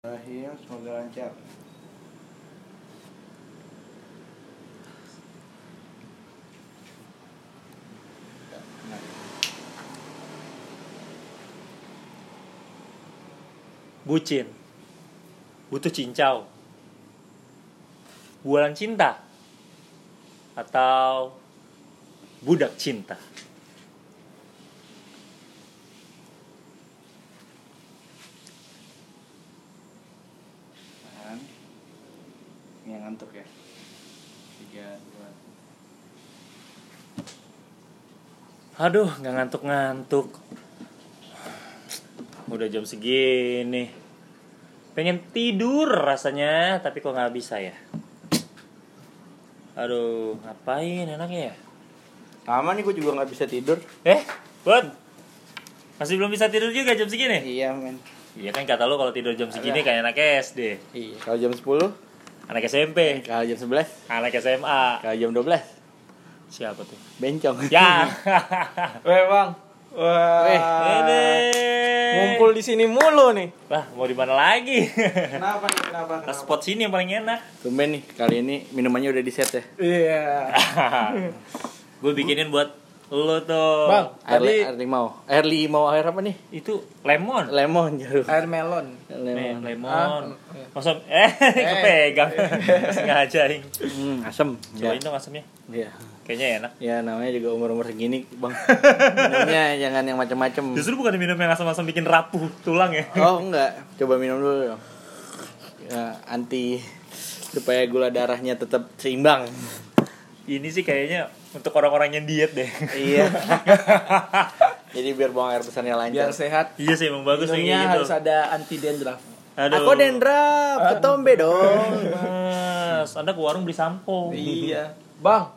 Terakhir semoga lancar. Bucin. Butuh cincau. Bulan cinta. Atau Budak cinta tahan. Ini yang ngantuk ya. Tiga, dua. Aduh nggak ngantuk-ngantuk Udah jam segini Pengen tidur rasanya Tapi kok nggak bisa ya Aduh ngapain enaknya ya Lama nih gue juga nggak bisa tidur. Eh Bud Masih belum bisa tidur juga jam segini Iya men. Iya kan kata lo kalau tidur jam segini kayak anak SD Iya. Kalau jam 10, Anak SMP kalau jam 11, Anak SMA kalau jam 12, Siapa tuh? bencong. Ya Weh bang, wah, Weh, Ini ngumpul di sini mulu nih. Lah mau di mana lagi? Kenapa nih? Kenapa? Nah, spot sini yang paling enak. Tumben nih, kali ini minumannya udah di set ya. Iya. gue bikinin buat lo tuh. Bang, Air, tadi air limau. Air limau air apa nih? Itu lemon. Lemon jeruk. air melon. Lemon. lemon. Ah, Masa eh kepegang. Sengaja ing. Hmm, asem. Ya. Cobain dong asamnya. Iya. Kayaknya enak. Ya namanya juga umur-umur segini, Bang. Minumnya jangan yang macam-macam. Justru bukan minum yang asam-asam bikin rapuh tulang ya. Oh, enggak. Coba minum dulu dong. Ya, anti supaya gula darahnya tetap seimbang. Ini sih kayaknya untuk orang-orang yang diet deh. iya. Jadi biar buang air besarnya Biar lancar. sehat. iya sih emang bagus Minumnya kayak harus gitu. ada anti dandruff. Aduh. Aku dendrap, ketombe dong. Mas, Anda ke warung beli sampo. Iya. Bang.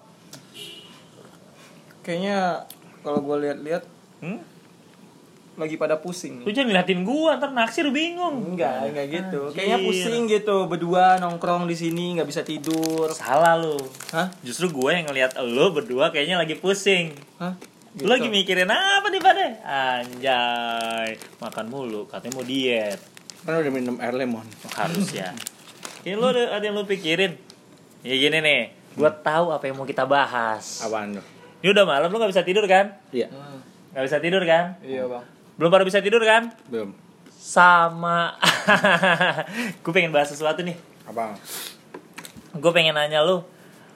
Kayaknya kalau gue lihat-lihat Hmm? Lagi pada pusing. Lu jangan ngeliatin gua, ntar naksir bingung. Enggak, enggak gitu. Anjir. Kayaknya pusing gitu berdua nongkrong di sini nggak bisa tidur. Salah lu. Hah? Justru gue yang ngeliat lo berdua kayaknya lagi pusing. Hah? Lu lagi mikirin apa nih pada? Anjay, makan mulu, katanya mau diet. Kan udah minum air lemon. Oh, harus ya. Ini lu ada, ada yang lu pikirin. Ya gini nih, gua tahu apa yang mau kita bahas. Apaan tuh? Ini udah malam lu gak bisa tidur kan? Iya, Hmm, Gak bisa tidur kan? Iya bang. Belum pada bisa tidur kan? belum. Sama. gue pengen bahas sesuatu nih. Apa? Gue pengen nanya lu,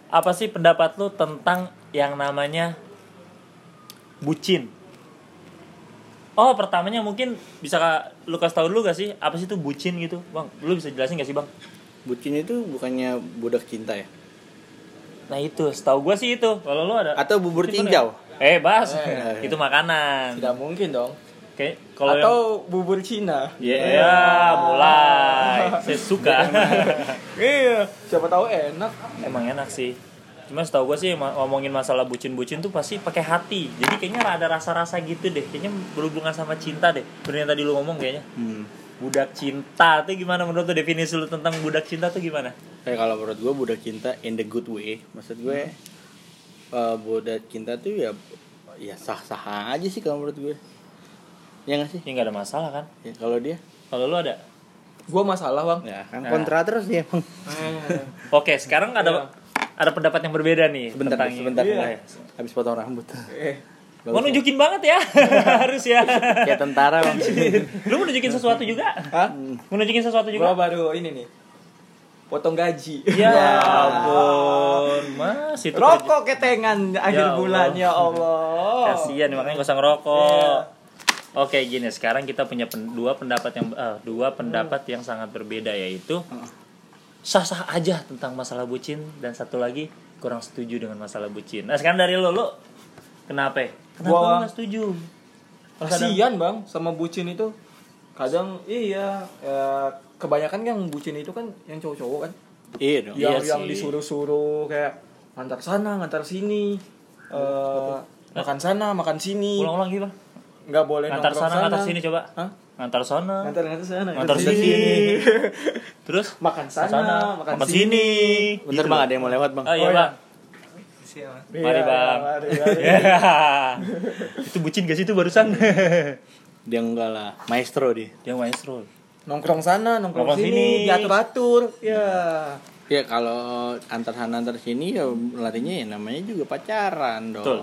apa sih pendapat lu tentang yang namanya bucin? Oh, pertamanya mungkin bisa lu kasih tau dulu gak sih apa sih itu bucin gitu, bang? Lu bisa jelasin gak sih, bang? Bucin itu bukannya budak cinta ya? Nah itu, setahu gue sih itu. Kalau lu ada? Atau bubur tinjau? Eh, bas, Eh. itu makanan. Tidak mungkin dong. Kayak kalau yang- Atau bubur Cina. Ya, mulai. Saya suka. Iya. Siapa tahu enak. Emang enak sih. Cuma setahu gue sih ngomongin masalah bucin-bucin tuh pasti pakai hati. Jadi kayaknya ada rasa-rasa gitu deh. Kayaknya berhubungan sama cinta deh. Bener yang tadi lu ngomong kayaknya. Hmm. Budak cinta tuh gimana menurut lu definisi lu tentang budak cinta tuh gimana? Kayak kalau menurut gue budak cinta in the good way. Maksud gue eh, budak cinta tuh ya ya sah-sah aja sih kalau menurut gue. Ya nggak sih? Ya nggak ada masalah kan? Ya, kalau dia Kalau lu ada? Gua masalah bang. ya kan Nah. kontra terus dia emang. Oke, sekarang ada ada pendapat yang berbeda nih Sebentar, tentang sebentar. Iya. Habis potong rambut. Eh, Gak Mau nunjukin banget ya, harus ya. Kayak tentara bang. Lu mau nunjukin sesuatu juga? Hah? Mau nunjukin sesuatu Gua juga? baru ini nih. Potong gaji. Ya ampun, mas itu kerja- Rokok ketengan akhir Ya Allah. bulan ya Allah. Kasihan makanya gak usah ngerokok. Oke gini sekarang kita punya pen- dua pendapat yang eh, dua pendapat yang sangat berbeda yaitu sah-sah aja tentang masalah bucin dan satu lagi kurang setuju dengan masalah bucin. Nah sekarang dari lo lo kenapa? Kenapa Gua- lo gak setuju? Kasian bang sama bucin itu. Kadang iya ya, kebanyakan yang bucin itu kan yang cowok-cowok kan. Iya dong. Iya yang yang sih. disuruh-suruh kayak ngantar sana, ngantar sini. eh makan sana, makan sini. Ulang-ulang gitu. Nggak boleh Ngantar nongkrong sana, ngantar sini coba. Hah? Ngantar sana. Ngantar ngantar sana, Ngantar sini. Terus makan sana, sana, makan, makan sini. sini. Bentar Gitu bang ada yang mau lewat bang. Oh iya Oh, iya. bang. Iya, Mari, Bang. mari, mari. itu bucin gak sih itu barusan? Dia enggak lah, maestro dia. Dia maestro. nongkrong sana nongkrong Nongkrong sini, sini. diatur atur ya Ya kalau antar sana antar sini ya larinya ya namanya juga pacaran dong. Betul.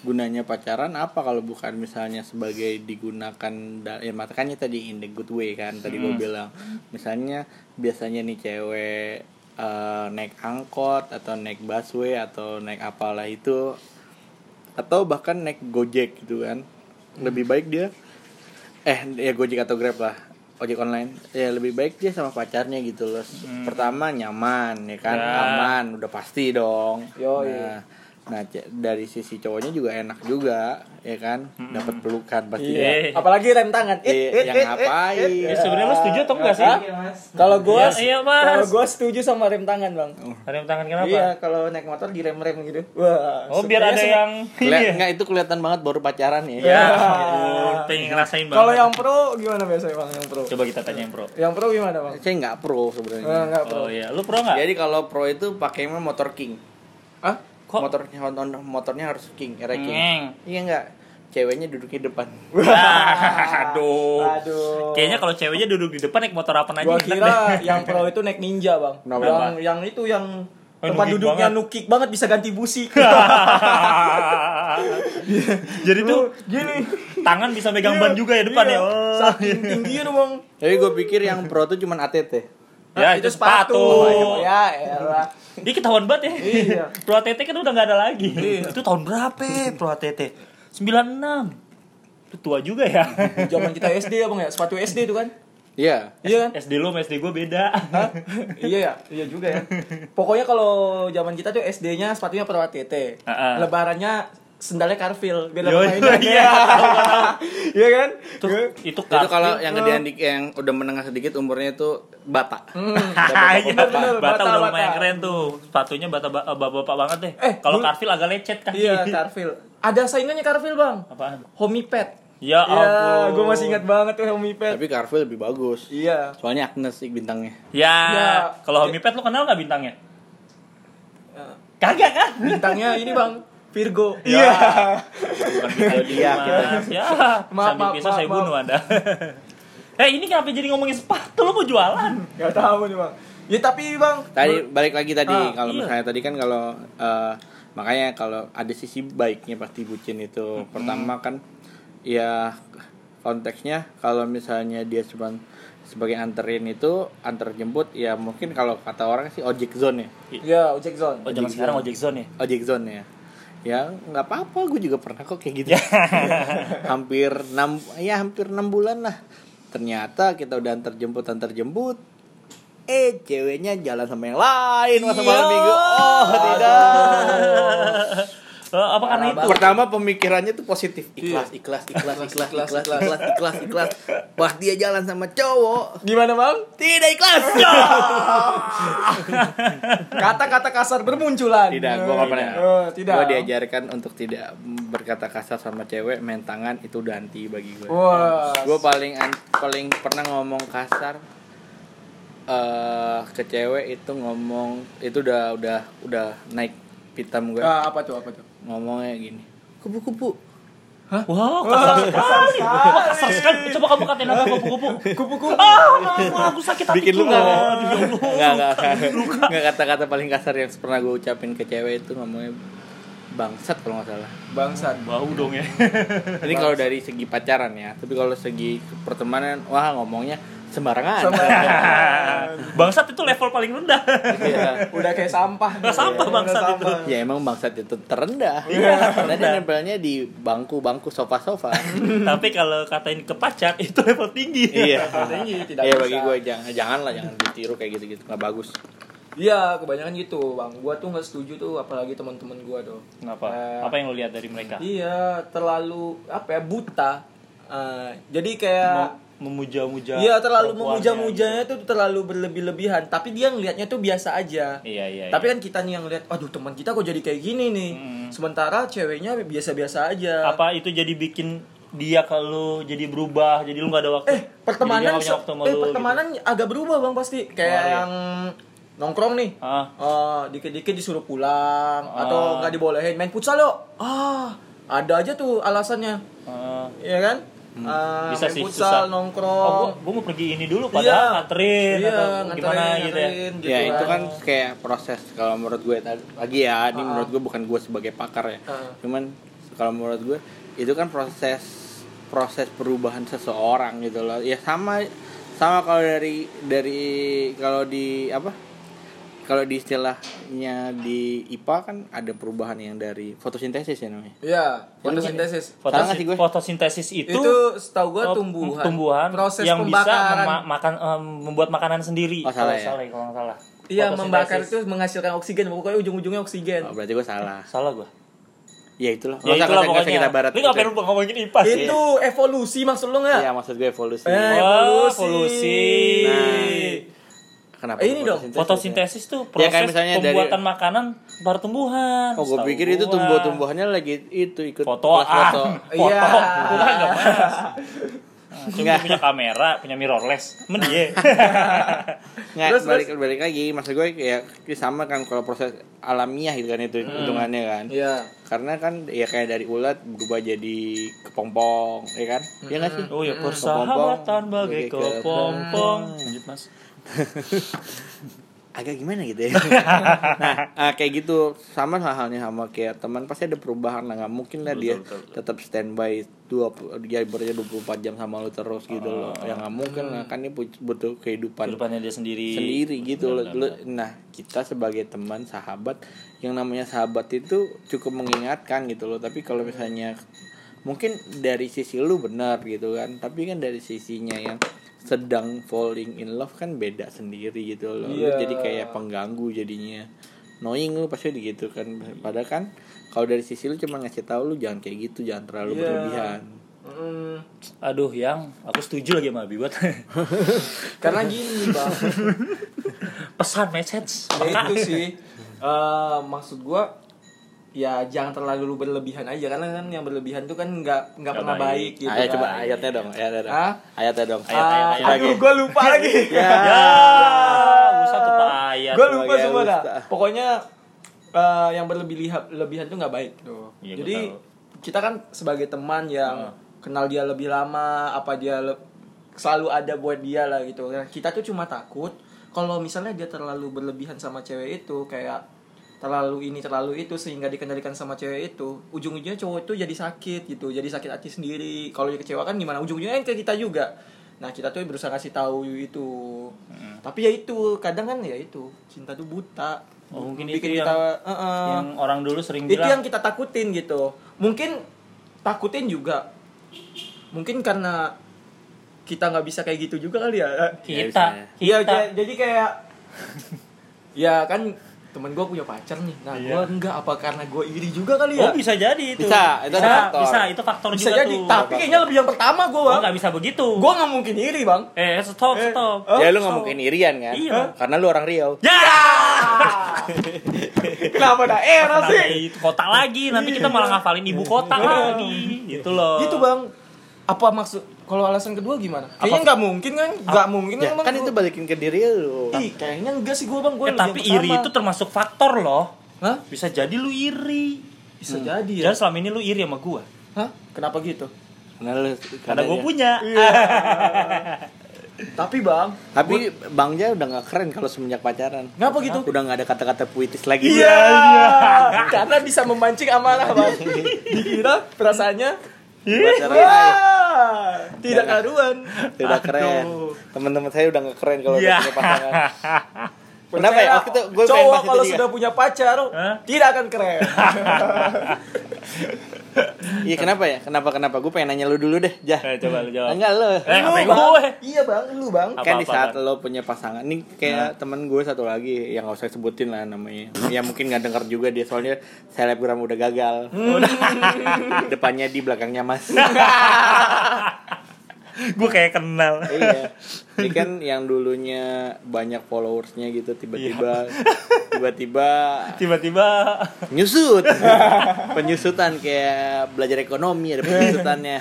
Gunanya pacaran apa kalau bukan misalnya sebagai digunakan ya makanya tadi in the good way kan tadi gue Hmm. bilang. Misalnya biasanya nih cewek eh, naik angkot atau naik busway atau naik apalah itu atau bahkan naik Gojek gitu kan. Lebih baik dia eh ya Gojek atau Grab lah ojek online ya lebih baik dia sama pacarnya gitu loh pertama nyaman ya kan Ya. aman udah pasti dong Yoi. nah nah dari sisi cowoknya juga enak juga ya kan dapat pelukan pasti Iya. apalagi rem tangan Eh, Eh, eh, yang eh, ngapain? eh, eh. Ya, sebenarnya lu setuju atau enggak sih? Hah? kalau gua Iya, iya, Mas. kalau gua setuju sama rem tangan bang Rem tangan kenapa? iya kalau naik motor di rem rem gitu wah Oh, biar ada yang Keli- Iya. nggak itu kelihatan banget baru pacaran ya Ya, ampun, pengen ngerasain banget. kalau yang pro gimana biasanya bang yang pro Coba kita tanya yang pro. yang pro gimana bang saya nggak pro Eh, sebenarnya enggak pro Oh iya, lu pro nggak? jadi kalau pro itu pakainya motor king ah Kok? motornya Honda- motornya harus king era king Ngeng. iya nggak ceweknya duduk di depan Aduh. aduh Kayaknya kalau ceweknya duduk di depan naik motor apa aja gua kira deh. yang pro itu naik ninja bang Kenapa? yang yang itu yang Oh, tempat nukik duduknya banget. nukik banget bisa ganti busi Jadi tuh gini tangan bisa megang ban juga ya depan Iya, ya. Oh. saking tingginya bang jadi gue pikir yang pro tuh cuman ATT Ya, itu sepatu. ya elah Ini ketahuan banget ya. Iya. Pro ATT kan udah nggak ada lagi. Iya. Itu tahun berapa ya Pro ATT? 96. Itu tua juga ya. zaman kita SD ya bang ya sepatu SD itu kan iya iya kan SD lu sama SD gue beda. Hah? iya ya iya juga ya pokoknya kalau zaman kita tuh SD-nya sepatunya Pro ATT ah. lebarannya sendalnya Carville biar dapat mainan iya. iya kan Itu itu, itu kalau yang gedean dik- yang udah menengah sedikit umurnya itu bata Hmm. Ah, iya, Bener, bener, bata, bata, udah lumayan bata. keren tuh. Sepatunya bata ba- bapak-bapak banget deh. Eh, kalau Carville agak lecet kan. iya Carville ada saingannya Carville bang Apaan? Homipet Ya ya ampun. gue masih ingat banget tuh Homipet tapi Carvel lebih bagus iya soalnya Agnes sih bintangnya Ya, Ya. kalau Homipet lu kenal nggak bintangnya? Ya, Kagak kan? bintangnya ini bang Virgo Ya. iya kita Iya, Mas. Ya, Maaf, maaf, maaf, saya bunuh Anda. eh, ini kenapa jadi ngomongin sepatu? Lu mau jualan? Gak tahu nih bang ya tapi bang tadi balik lagi tadi Ah, kalau iya. misalnya tadi kan kalau eh, makanya kalau ada sisi baiknya pasti bucin itu pertama kan ya konteksnya kalau misalnya dia cuma sebagai anterin itu antar jemput ya mungkin kalau kata orang sih ojek zone ya ya ojek zone Oh, zaman sekarang ojek zone ya? ojek zone ya ya nggak apa-apa gue juga pernah kok kayak gitu. Hampir enam ya hampir enam bulan lah. Ternyata kita udah antar jemput antar jemput eh ceweknya jalan sama yang lain masa malam minggu. Oh tidak Oh, apa karena itu? pertama pemikirannya tuh positif ikhlas Iya. ikhlas ikhlas ikhlas ikhlas, ikhlas ikhlas. ikhlas ikhlas ikhlas pas dia jalan sama cowok Gimana bang? tidak ikhlas Kata-kata kasar bermunculan. tidak gue gak pernah Oh, tidak. gue diajarkan untuk tidak berkata kasar sama cewek main tangan itu udah anti bagi gue Wah. gue paling paling pernah ngomong kasar eh ke cewek itu ngomong itu udah udah udah naik pitam gue Ah, apa tuh? Apa tuh? Ngomongnya gini kupu-kupu Wow, kasar sekali. Wah, kasar sekali. Coba kamu katain apa kupu-kupu. Kupu-kupu. Ah, aku sakit hati bikin luka Aduh, ya Allah. nggak nggak nggak kata-kata paling kasar yang pernah gue ucapin ke cewek itu ngomongnya bangsat kalau nggak salah Bangsat. Bau dong ya. ini kalau dari segi pacaran ya tapi kalau segi pertemanan wah ngomongnya sembarangan Bangsat itu level paling rendah. Iya. Udah kayak sampah. Nggak sampah Udah bangsat itu. sampah. ya emang bangsat itu terendah Iya, karena dia nempelnya di bangku-bangku sofa-sofa Tapi kalau katain ke pacar itu level tinggi. iya Tinggi, tidak Iya bagi gue jangan jangan lah jangan ditiru kayak gitu-gitu nggak bagus Iya, kebanyakan gitu, Bang. Gua tuh nggak setuju tuh apalagi teman-teman gua tuh. Kenapa? Eh, Apa yang lo lihat dari mereka? Iya, terlalu apa ya buta. Eh, jadi kayak Memuja-muja. Iya terlalu memuja-mujanya tuh terlalu berlebih-lebihan. Tapi dia ngelihatnya tuh biasa aja. gitu. Iya, iya. Tapi iya. kan kita nih yang lihat, aduh teman kita kok jadi kayak gini nih. Hmm. Sementara ceweknya biasa-biasa aja. apa itu jadi bikin dia kalau jadi berubah, jadi lu nggak ada waktu. Eh pertemanan, Jadi waktu eh lu, pertemanan agak berubah bang pasti. Kayak Oh, iya. yang nongkrong nih. gitu. Ah, Oh, dikit-dikit disuruh pulang Ah. atau nggak dibolehin main futsal yuk. Ah, ada aja tuh alasannya. ah. Iya kan? Eh, Bisa main sih, futsal, susah. nongkrong. Oh, gua, gua mau pergi ini dulu Iya. padahal nganterin Iya, atau nganterin, gimana gitu ya. nganterin, gitu ya itu kan kayak proses kalau menurut gue tadi- lagi ya ini Ah. menurut gue bukan gue sebagai pakar ya Ah. cuman kalau menurut gue itu kan proses proses perubahan seseorang gitu loh ya sama sama kalau dari dari kalau di apa kalau di istilahnya di IPA kan ada perubahan yang dari fotosintesis ya namanya Iya, fotosintesis. Sih gue? Fotosintesis itu, Itu, setahu gua oh, tumbuhan. tumbuhan Proses yang bisa pembakaran. mema- makan em, membuat makanan sendiri. Oh, salah Kalau ya? salah ya, kalau salah. Iya, Fotosintesis. membakar itu menghasilkan oksigen. Pokoknya ujung-ujungnya oksigen. oh, berarti gue salah salah gua. ya itulah Ya itulah usah pokoknya. kita barat Lu gitu ngapain ya. ngomongin IPA sih? Itu evolusi maksud lu nggak? Iya maksud gue evolusi Eh, Wah, evolusi. evolusi. Kenapa Eh, ini dong, fotosintesis ya? Fotosintesis tuh Ya, proses kayak misalnya dari- pembuatan makanan pada tumbuhan. Oh, gue pikir itu tumbuh-tumbuhannya lagi itu ikut foto ah, foto. foto. Iya. Gua kan. Nah, Cuma punya kamera, punya mirrorless. Men dia. Nggak, Terus, balik balik lagi maksud gue kayak sama kan kalau proses alamiah gitu kan itu Hmm. hitungannya kan. Iya. Karena kan ya kayak dari ulat berubah jadi kepompong, ya kan? Iya nggak sih? Oh ya Kepompong, persahabatan bagai kepompong. Lanjut mas. agak gimana gitu ya? Nah ah, kayak gitu. Sama halnya sama kayak teman pasti ada perubahan lah. Nggak mungkin lah dia betul, betul. tetap standby dua dia bekerja 24 jam sama lu terus gitu loh. Yang nggak mungkin lah kan dia pu- butuh kehidupan Kehidupannya dia sendiri. sendiri gitu loh. nah kita sebagai teman sahabat yang namanya sahabat itu cukup mengingatkan gitu loh. Tapi kalau misalnya mungkin dari sisi lu benar gitu kan. Tapi kan dari sisinya yang sedang falling in love kan beda sendiri gitu loh Lu Iya. jadi kayak pengganggu jadinya knowing lu pasti gitu kan padahal kan kalau dari sisi lu cuma ngasih tahu lu jangan kayak gitu jangan terlalu Iya. berlebihan Mm, Aduh yang aku setuju lagi sama Abi buat karena gini bang, pesan message. ya itu sih. Eh, maksud gua ya jangan terlalu berlebihan aja karena kan yang berlebihan tuh kan nggak nggak pernah baik. baik, gitu. Ayo kan. coba ayatnya dong ayatnya dong Hah? ayatnya dong Ayat, ayat, Ah, ayat. aduh, gua lupa lagi. ya Ya, usah tuh Pak ayat. gue lupa semua dah. Pokoknya eh, yang berlebihan lebihan tuh nggak baik tuh. Iya, Jadi kita kan sebagai teman yang Hmm. kenal dia lebih lama, apa dia le- selalu ada buat dia lah gitu. Nah, kita tuh cuma takut kalau misalnya dia terlalu berlebihan sama cewek itu kayak terlalu ini terlalu itu sehingga dikendalikan sama cewek itu ujung-ujungnya cowok itu jadi sakit gitu jadi sakit hati sendiri. Kalau dia kecewa kan gimana? Ujung-ujungnya kan ke kita juga. Nah kita tuh berusaha kasih tahu itu. Hmm. tapi ya itu kadang kan ya itu cinta tuh buta. Oh, mungkin bikin itu kita yang- Heeh. Yang orang dulu sering itu bilang. yang kita takutin gitu. Mungkin takutin juga. Mungkin karena kita nggak bisa kayak gitu juga kali ya. Kita. Iya kita. j- jadi kayak ya kan temen gue punya pacar nih nah Iya. gue enggak apa karena gue iri juga kali ya Oh bisa jadi itu. Bisa, itu bisa, faktor. bisa, itu faktor bisa juga jadi tuh. tapi kayaknya lebih yang pertama gue Oh bang nggak bisa begitu. gue nggak mungkin iri bang Eh stop Eh, stop. oh, ya lu nggak mungkin irian kan Iya. karena lu orang Riau Ya. kenapa dah era Kenapa sih itu kota lagi nanti kita malah ngafalin ibu kota lagi gitu loh. gitu bang apa maksud kalau alasan kedua gimana kayaknya nggak mungkin kan nggak mungkin ya, Bang. kan itu balikin ke diri lu Ih, kayaknya enggak sih gue bang gue Eh, tapi iri itu termasuk faktor loh. Hah? Bisa jadi lu iri. bisa jadi ya Jangan selama ini lu iri sama gua. Hah? kenapa gitu karena lu Karena gua ya. punya. tapi bang tapi Bang Ja udah gak keren kalau semenjak pacaran ngapa gitu udah gak ada kata-kata puitis lagi Iya, karena bisa memancing amarah bang. Dikira perasaannya. tidak karuan. udah keren. Teman-teman saya udah gak keren kalau Iya. udah punya pasangan Kenapa ya? Waktu itu gue pengen cowok kalau sudah punya pacar Hah? tidak akan keren. iya kenapa ya kenapa kenapa gue pengen nanya lu dulu deh jah Eh, coba lu jawab. enggak lu Eh, Lu, Bang. gue? Iya bang, lu bang. Apa- kan di saat Bang? lo punya pasangan ini kayak temen gue satu lagi yang gak usah sebutin lah namanya ya mungkin nggak denger juga dia soalnya selebgram udah gagal depannya di belakangnya mas gue kayak kenal. iya. Ini kan yang dulunya banyak followersnya gitu tiba-tiba tiba-tiba Tiba-tiba. nyusut penyusutan kayak belajar ekonomi ada penyusutannya.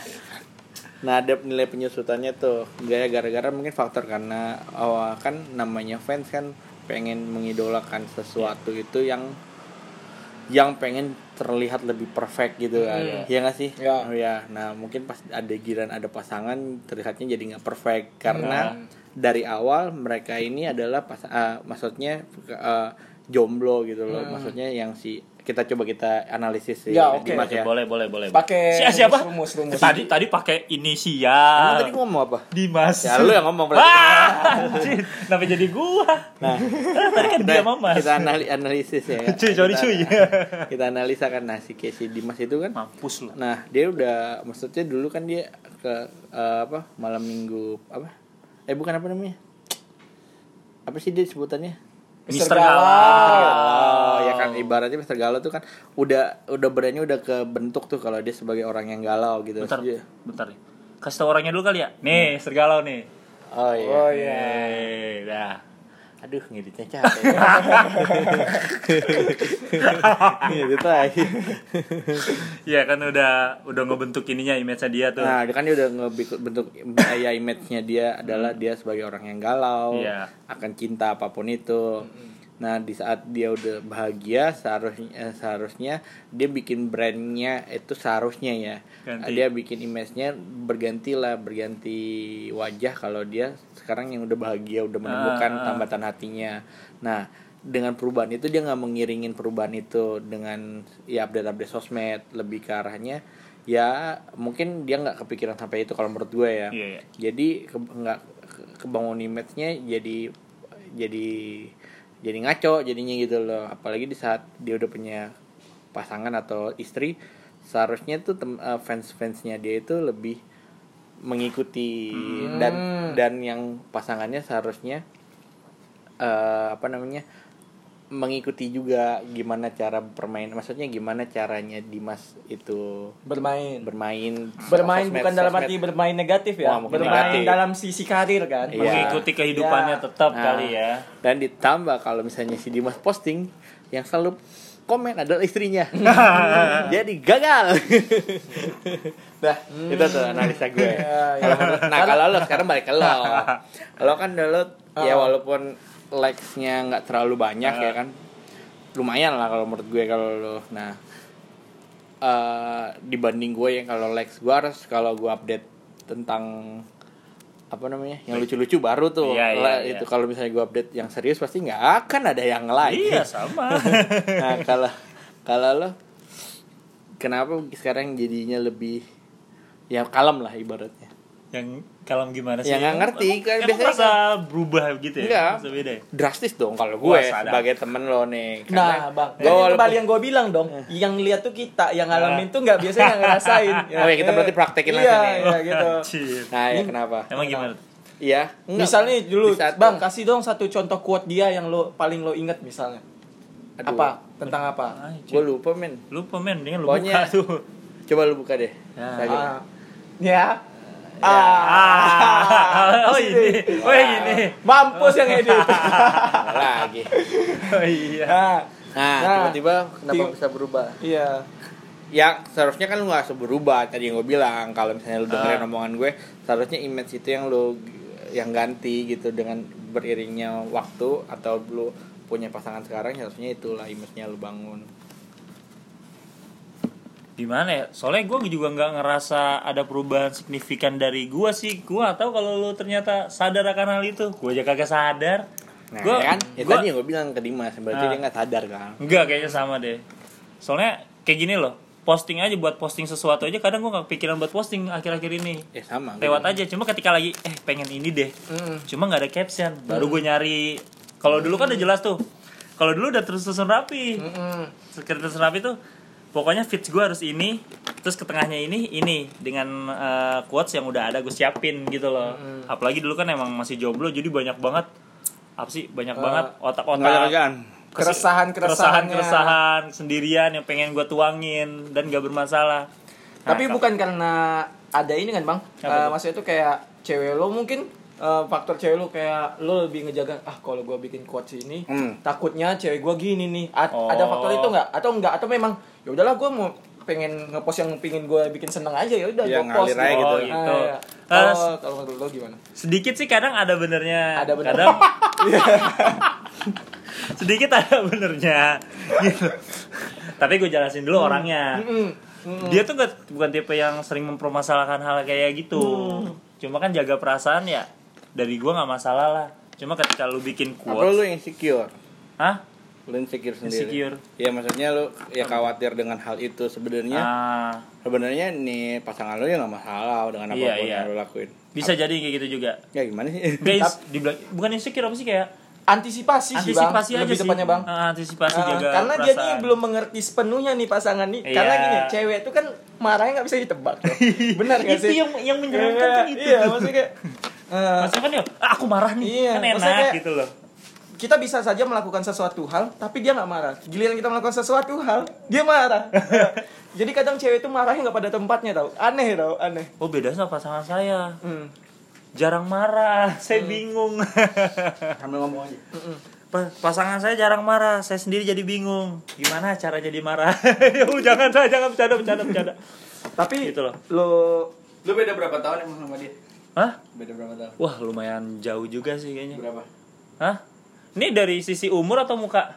Nah ada nilai penyusutannya tuh. Gaya gara-gara mungkin faktor karena awal kan namanya fans kan pengen mengidolakan sesuatu itu yang yang pengen terlihat lebih perfect gitu kan. Hmm. ya nggak sih? Ya. Oh, ya nah mungkin pas ada giran ada pasangan terlihatnya jadi nggak perfect. Karena dari awal mereka ini adalah pas ah, maksudnya eh, jomblo gitu loh. Maksudnya yang si kita coba kita analisis sih Ya, oke. Dimas ya boleh boleh boleh Pakai Si- siapa rumus, rumus, rumus. tadi tadi pakai Emang inisial tadi ngomong apa Dimas ya lu yang ngomong berarti Wah, anjir. Kenapa jadi gua? nah Tadi kan dia sama Mas. kita anali- analisis ya Cuy, sorry Kita- cuy. kita analisa kan nah si Casey Dimas itu kan Mampus lu. Nah, dia udah maksudnya dulu kan dia ke eh, apa? Malam Minggu apa? Eh bukan apa namanya? Apa sih dia sebutannya? Mister Galau. Galau. Ya kan ibaratnya Mister Galau tuh kan udah udah berani udah kebentuk tuh kalau dia sebagai orang yang galau gitu. Bentar, Dia- bentar nih. Kasih tau orangnya dulu kali ya. Nih, sergalau nih. Oh iya. Oh iya. Dah. Aduh, ngeditnya capek. Ngedit lagi. Iya kan udah udah ngebentuk ininya image dia tuh. Nah, dia kan dia udah ngebentuk ya image-nya dia adalah dia sebagai orang yang galau, Iya. akan cinta apa pun itu. Nah, di saat dia udah bahagia, seharusnya eh, seharusnya dia bikin brandnya itu seharusnya ya. Ganti. Dia bikin image-nya berganti lah, berganti wajah kalau dia sekarang yang udah bahagia, udah menemukan ah. tambatan hatinya. Nah, dengan perubahan itu dia nggak mengiringin perubahan itu dengan ya update-update sosmed lebih ke arahnya ya mungkin dia nggak kepikiran sampai itu kalau menurut gue ya Iya, iya. jadi ke, nggak ke- kebangun image-nya jadi jadi jadi ngaco jadinya gitu loh apalagi di saat dia udah punya pasangan atau istri seharusnya tuh tem- eh, fans-fansnya dia itu lebih mengikuti dan dan yang pasangannya seharusnya eh, apa namanya mengikuti juga gimana cara bermain maksudnya gimana caranya Dimas itu bermain bermain bermain sosmed- bukan dalam sosmed. arti bermain negatif ya Wah, bermain negatif. dalam sisi karir kan Iya. Mengikuti kehidupannya Ya. tetap Nah, kali ya. Dan ditambah kalau misalnya si Dimas posting yang selalu komen adalah istrinya. Jadi gagal. nah, itu tuh analisa gue. Ya, ya. Kalau menurut- nah, kalau lo sekarang balik ke lo. Lo kan dulu ya Oh. walaupun likes-nya nggak terlalu banyak ya kan. Lumayan lah kalau menurut gue kalau lo. Nah, eh dibanding gue yang kalau likes gue harus kalau gue update tentang apa namanya? Yang lucu-lucu baru tuh. Iya, iya, Lah, iya. itu kalau misalnya gue update yang serius pasti nggak akan ada yang like. Iya, sama. nah kalau kalau lo kenapa sekarang jadinya lebih ya kalem lah ibaratnya? Yang kalem gimana sih? Ya, nggak ngerti, Emang- kan emang biasanya merasa berubah gitu ya? Enggak. Beda ya? drastis dong kalau gue Wah, sebagai temen lo nih Nah, bang, gue ini walaupun- kembali yang gue bilang dong, yang lihat tuh kita, yang ngalamin tuh nggak biasanya nggak ngerasain. Oh, ya, kita Eh, berarti praktekin iya, langsung nih. Iya, gitu. Nah ya kenapa Emang gimana? iya enggak. Misalnya dulu, saat- bang kasih dong satu contoh quote dia yang lo paling lo inget misalnya. Aduh, Apa? Tentang apa? Gue lupa men Lupa men, dengan lu Pokoknya- buka tuh. coba lu buka deh Ya. Ah, ya. Ah, oh ini, oh ini. Mampus yang edit. lagi Oh iya. nah, nah, Nah, tiba-tiba kenapa tiba- bisa berubah iya. ya seharusnya kan lu gak berubah tadi yang gue bilang kalau misalnya lu dengerin Ah. omongan gue seharusnya image itu yang lu yang ganti gitu dengan beriringnya waktu atau lu punya pasangan sekarang harusnya itulah image-nya lu bangun Gimana ya? Soalnya gue juga nggak ngerasa ada perubahan signifikan dari gue sih. Gue atau kalau lu ternyata sadar akan hal itu. Gue aja kagak sadar. nah Gua- ya kan ya gua- tadi yang gue bilang ke Dimas berarti Ah. dia nggak sadar kan Enggak kayaknya sama deh. Soalnya kayak gini loh. Posting aja buat posting sesuatu aja kadang gue gak kepikiran buat posting akhir-akhir ini. ya sama Lewat aja. Cuma ketika lagi eh pengen ini deh. Mm. Cuma nggak ada caption. Baru gue nyari. Kalau dulu kan udah jelas tuh. Kalau dulu udah terus susun rapi. Mm-mm. Terus rapi tuh. Pokoknya fits gue harus ini, terus ke tengahnya ini, ini. Dengan eh, quotes yang udah ada gue siapin gitu loh. Apalagi dulu kan emang masih jomblo, jadi banyak banget. Apa sih? Banyak banget nggak ada otak-otak Keresahan keresahan keresahannya. keresahan sendirian yang pengen gue tuangin dan gak bermasalah. Nah, Tapi ka- bukan karena ada ini kan bang, tuh? maksudnya itu kayak cewek lo mungkin eh, faktor cewek lo kayak lo lebih ngejaga ah kalau gue bikin quotes ini Hmm. takutnya cewek gue gini nih. A- Oh. ada faktor itu nggak? Atau enggak atau memang ya udahlah gue mau pengen ngepost yang pingin gue bikin seneng aja ya udah Ya, gue post ngalir aja gitu. Oh, gitu. Ah, iya. Oh kalau menurut lo gimana sedikit sih kadang ada benernya Ada bener. kadang sedikit ada benernya gitu tapi gue jelasin dulu orangnya Mm-mm. Mm-mm. dia tuh gak, bukan tipe yang sering mempermasalahkan hal kayak gitu Hmm. cuma kan jaga perasaan ya dari gue nggak masalah lah cuma ketika lu bikin Apa quotes lu insecure? Hah? Lu insecure sendiri. Insecure. Ya maksudnya lu ya khawatir dengan hal itu sebenarnya. Ah, Sebenarnya nih pasangan lu ya nggak masalah dengan Iya, iya. yang lu lakuin. bisa jadi kayak gitu juga Ya gimana sih? guys dibilang bukan insecure apa sih kayak antisipasi sih bang antisipasi aja lebih sih tepatnya bang Ah, antisipasi Ah, jaga karena dia nih perasaan. belum mengerti sepenuhnya nih pasangan nih Iya. karena gini cewek itu kan marahnya nggak bisa ditebak loh. benar nggak itu sih yang yang menyenangkan Iya, kan itu iya maksudnya kayak eh, maksudnya kan ya ah, aku marah nih Iya, kan maksudnya enak kayak- gitu loh kita bisa saja melakukan sesuatu hal tapi dia nggak marah. Giliran kita melakukan sesuatu hal dia marah. Jadi kadang cewek itu marahnya nggak pada tempatnya tau. Aneh tau aneh. Oh beda sama pasangan saya. Hmm. jarang marah saya bingung. Sambil ngomong aja. Pa- pasangan saya jarang marah saya sendiri jadi bingung. Gimana cara jadi marah? Ya udah, jangan jangan bercanda bercanda bercanda. Tapi Gitu loh. lo Lu beda berapa tahun emang sama dia? hah? Beda berapa tahun? wah lumayan jauh juga sih kayaknya. Berapa? hah ini dari sisi umur atau muka?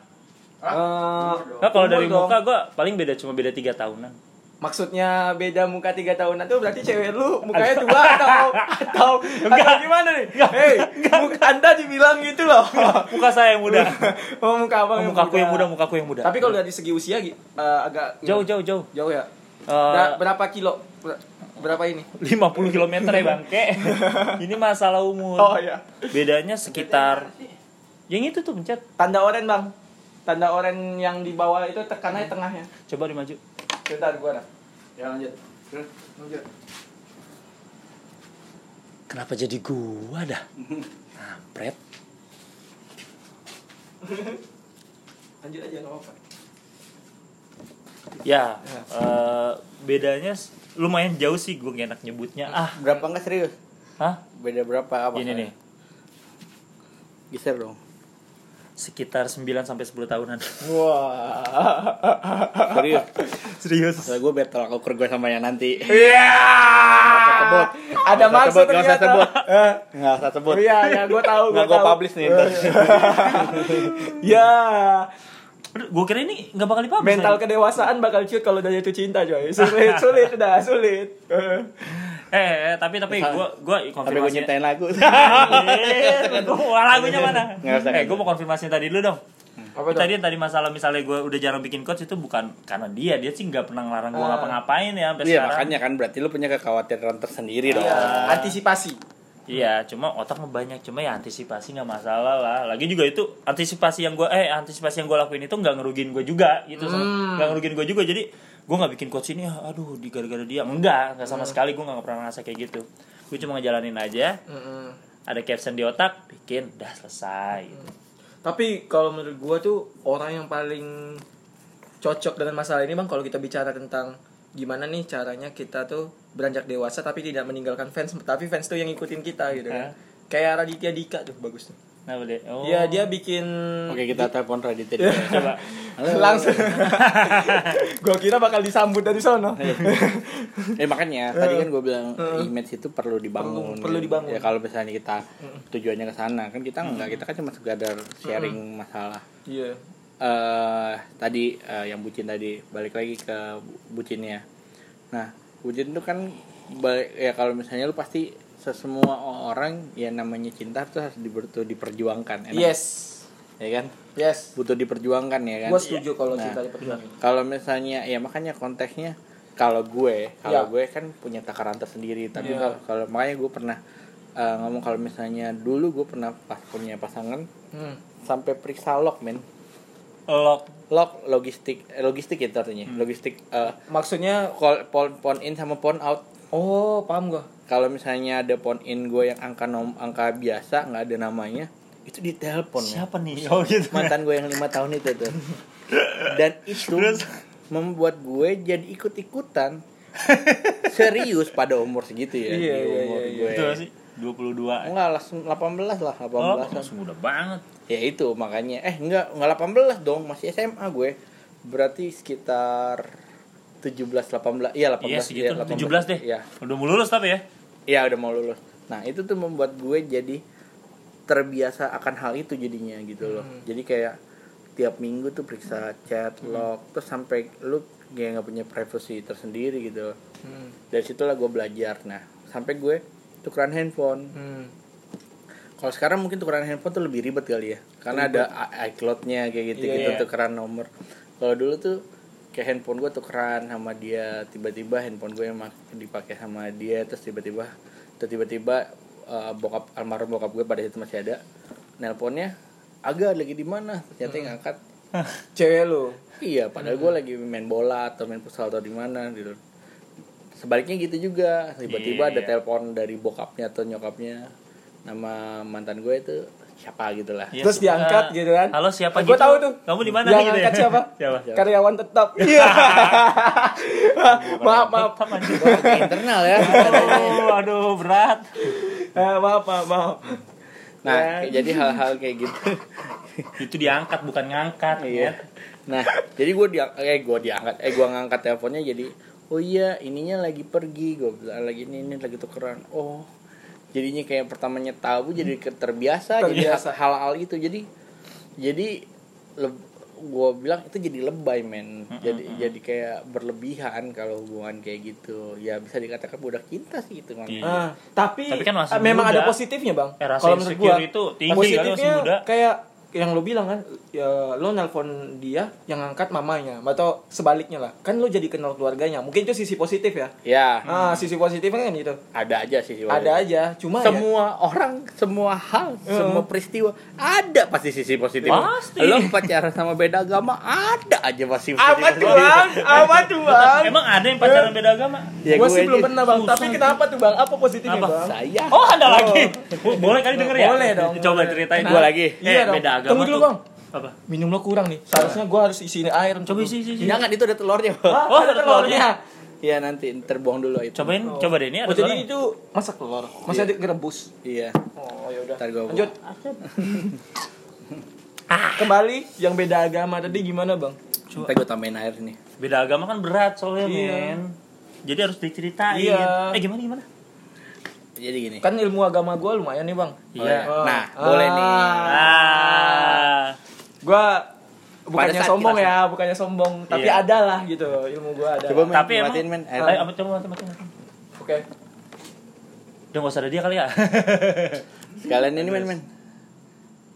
Eh, nah, kalau dari dong. muka gua paling beda cuma beda tiga tahunan. Maksudnya beda muka tiga tahunan tuh berarti cewek lu mukanya tua atau atau atau gimana nih? Hei, muka anda dibilang gitu loh. muka saya yang muda. Oh muka abang oh, mukaku yang muda. mukaku yang muda. Tapi kalau dari segi usia eh, agak jauh jauh jauh. Jauh ya. Eh, Ber- berapa kilo? Ber- Berapa ini? 50 km ya bangke ini masalah umur. Oh ya. bedanya sekitar yang itu tuh pencet Tanda oren bang. Tanda oren yang di bawah itu tekanannya tengahnya. coba dimaju Bentar gua dah. Ya lanjut. Terus Lanjut. kenapa jadi gua dah Ampret Lanjut aja nggak apa-apa. Ya, eh, bedanya s- lumayan jauh sih gue gak enak nyebutnya. Ah, berapa enggak serius? hah? Beda berapa apa? Ini nih, Geser dong. Sekitar 9 sampai 10 tahunan. Wah. Serius. Serius? Soalnya gue battle aku gue sama yang nanti. Iya. sebut. Ada usah maksud sebut, nggak usah ternyata. sebut. Eh, Nggak usah sebut. Iya, ya, gue tahu, gue tahu. publish nih. ntar. Ya, Gue kira ini gak bakal dipublish. mental kedewasaan bakal cut kalau udah jatuh cinta, coy. Sulit, sulit, udah sulit. Eh. Eh, eh, tapi tapi gue gue Tapi gue konfirmasi. nyiptain lagu. Eh, gua lagunya mana? Eh, gue mau konfirmasi tadi dulu dong. Apa? Tadi tadi masalah misalnya gue udah jarang bikin coach itu bukan karena dia, dia sih nggak pernah ngelarang gue Ah. ngapa-ngapain ya sampai Iya sekarang. makanya kan berarti lu punya kekhawatiran tersendiri dong. Iya, antisipasi. Iya, cuma otak banyak, cuma ya antisipasi nggak masalah lah. Lagi juga itu antisipasi yang gue eh antisipasi yang gue lakuin itu nggak ngerugiin gue juga gitu. Hmm. nggak ngerugiin gue juga. Jadi gue nggak bikin coach ini, ah, aduh di gara-gara dia, enggak, nggak sama sekali gue nggak pernah ngerasa kayak gitu. Gue cuma ngejalanin aja, Mm-mm. ada caption di otak, bikin, dah selesai. Gitu. Tapi kalau menurut gua tuh orang yang paling cocok dengan masalah ini bang kalau kita bicara tentang gimana nih caranya kita tuh beranjak dewasa tapi tidak meninggalkan fans tapi fans tuh yang ngikutin kita gitu kan. Kayak Raditya Dika tuh bagus tuh. Nah, deh. Oh. Iya dia bikin Oke kita telepon Raditya dulu. coba. langsung. gua kira bakal disambut dari sono. eh makanya tadi kan gue bilang image itu perlu dibangun. Perlu- perlu gitu. dibangun. Ya kalau misalnya kita tujuannya ke sana kan kita enggak kita kan cuma sekedar sharing masalah. Iya. eh tadi eh, yang bucin tadi balik lagi ke bu- bucinnya. Nah bucin itu kan balik ya kalau misalnya lu pasti sesemua orang yang namanya cinta tuh harus dibertu diperjuangkan. enak? Yes. Ya kan Yes. butuh diperjuangkan ya kan. Gua setuju kalau Nah, cinta diperjuangin. kalau misalnya ya makanya konteksnya kalau gue kalau Ya. gue kan punya takaran tersendiri tapi Ya. kalau kalau makanya gue pernah eh, ngomong kalau misalnya dulu gue pernah pas punya pasangan Hmm. sampai periksa log men Lock. log logistik eh, logistik itu artinya Hmm. logistik eh, Maksudnya call phone phone in sama phone out oh, paham gua. kalau misalnya ada phone in gue yang angka nom angka biasa nggak ada namanya itu ditelepon men. Siapa nih? Oh gitu. mantan gue yang lima tahun itu tuh dan itu membuat gue jadi ikut ikutan serius pada umur segitu ya Iya, di iya, umur iya, iya. gue Itu sih 22. enggak langsung 18 lah 18 Oh, an masih muda banget. ya itu makanya eh enggak enggak 18 dong masih SMA gue berarti sekitar 17 18 iya 18 Iya segitu, iya, 17 deh. iya Udah mau lulus tapi ya. iya udah mau lulus nah itu tuh membuat gue jadi terbiasa akan hal itu jadinya gitu loh Hmm. jadi kayak tiap minggu tuh periksa chat log terus sampai lu kayak nggak punya privacy tersendiri gitu Hmm. dari situlah gue belajar nah sampai gue tukeran handphone Hmm. kalau sekarang mungkin tukeran handphone tuh lebih ribet kali ya karena ada i- iCloud-nya kayak gitu gitu Iya. tukeran nomor kalau dulu tuh kayak handphone gue tukeran sama dia. Tiba-tiba handphone gue emang dipakai sama dia terus tiba-tiba terus tiba-tiba uh, bokap almarhum bokap gue pada itu masih ada nelponnya agak lagi di mana? Ternyata yang ngangkat Cewek lu. iya padahal gue lagi main bola atau main futsal atau di mana gitu. Sebaliknya gitu juga. Tiba-tiba Iya, ada iya. telepon dari bokapnya atau nyokapnya nama mantan gue itu siapa gitu lah Iya, Terus diangkat gitu kan. Halo siapa Gue gitu? tahu tuh. Kamu di mana Yang gitu ya? angkat siapa? Siapa? Karyawan tetap. Iya. maaf, maaf. Internal ya Aduh, aduh berat. Eh, maaf, maaf, maaf. nah Ya. jadi hal-hal kayak gitu Itu diangkat bukan ngangkat. iya nah jadi gue dia eh gue diangkat eh gue ngangkat teleponnya jadi oh iya ininya lagi pergi gue bilang lagi ini ini lagi tukeran oh jadinya kayak pertamanya tahu jadi terbiasa, jadi Terbiasa. hal-hal itu jadi jadi gue bilang itu jadi lebay men jadi jadi kayak berlebihan kalau hubungan kayak gitu ya bisa dikatakan budak cinta sih itu man. Iya. Ah, tapi, Tapi kan masih memang muda. ada positifnya bang. Eh, Kalau menurut gua, itu tinggi masih positifnya muda. kayak yang lo bilang kan, ya lo nelpon dia yang ngangkat mamanya, atau sebaliknya lah. Kan lo jadi kenal keluarganya. Mungkin itu sisi positif ya. ya Ah, sisi positifnya kan gitu. ada aja sih sih, Ada aja, cuma ya, semua orang semua hal semua peristiwa ada pasti sisi positif Pasti. lo pacaran sama beda agama ada aja pasti apa positif. tuh bang? Apa tuh bang? Emang ada yang pacaran beda agama? ya gue sih belum pernah bang. Tapi kenapa tuh bang? Apa positifnya Apa? bang? saya Oh, ada lagi. Bo- Boleh kali denger ya? Boleh dong, Coba ceritain Gua lagi. Eh, Iya dong. beda agama Tunggu dulu, tuh. Bang. Apa? Minum lo kurang nih. Seharusnya gue harus isi air. Coba isi isi. isi. jangan itu ada telurnya Ah, Oh, ada telurnya. iya nanti terbuang dulu itu Cobain, coba deh ini ada Oh, jadi itu masak telur. Masih ada direbus. iya Oh, ya udah. Lanjut. Kembali yang beda agama tadi gimana, Bang? Ntar gue tambahin air nih Beda agama kan berat soalnya, Iya. men. Jadi harus diceritain. Iya. Eh, gimana gimana? Jadi gini Kan ilmu agama gue lumayan nih, Bang. Iya. Oh. nah boleh nih Ah. Gua bukannya saat sombong ya, bukannya sombong, tapi Iya. ada lah gitu ilmu gua ada. coba Tapi emang matiin men air Ayo, apa coba mati mati mati. Oke. Udah gak usah ada dia kali ya. sekalian ini men men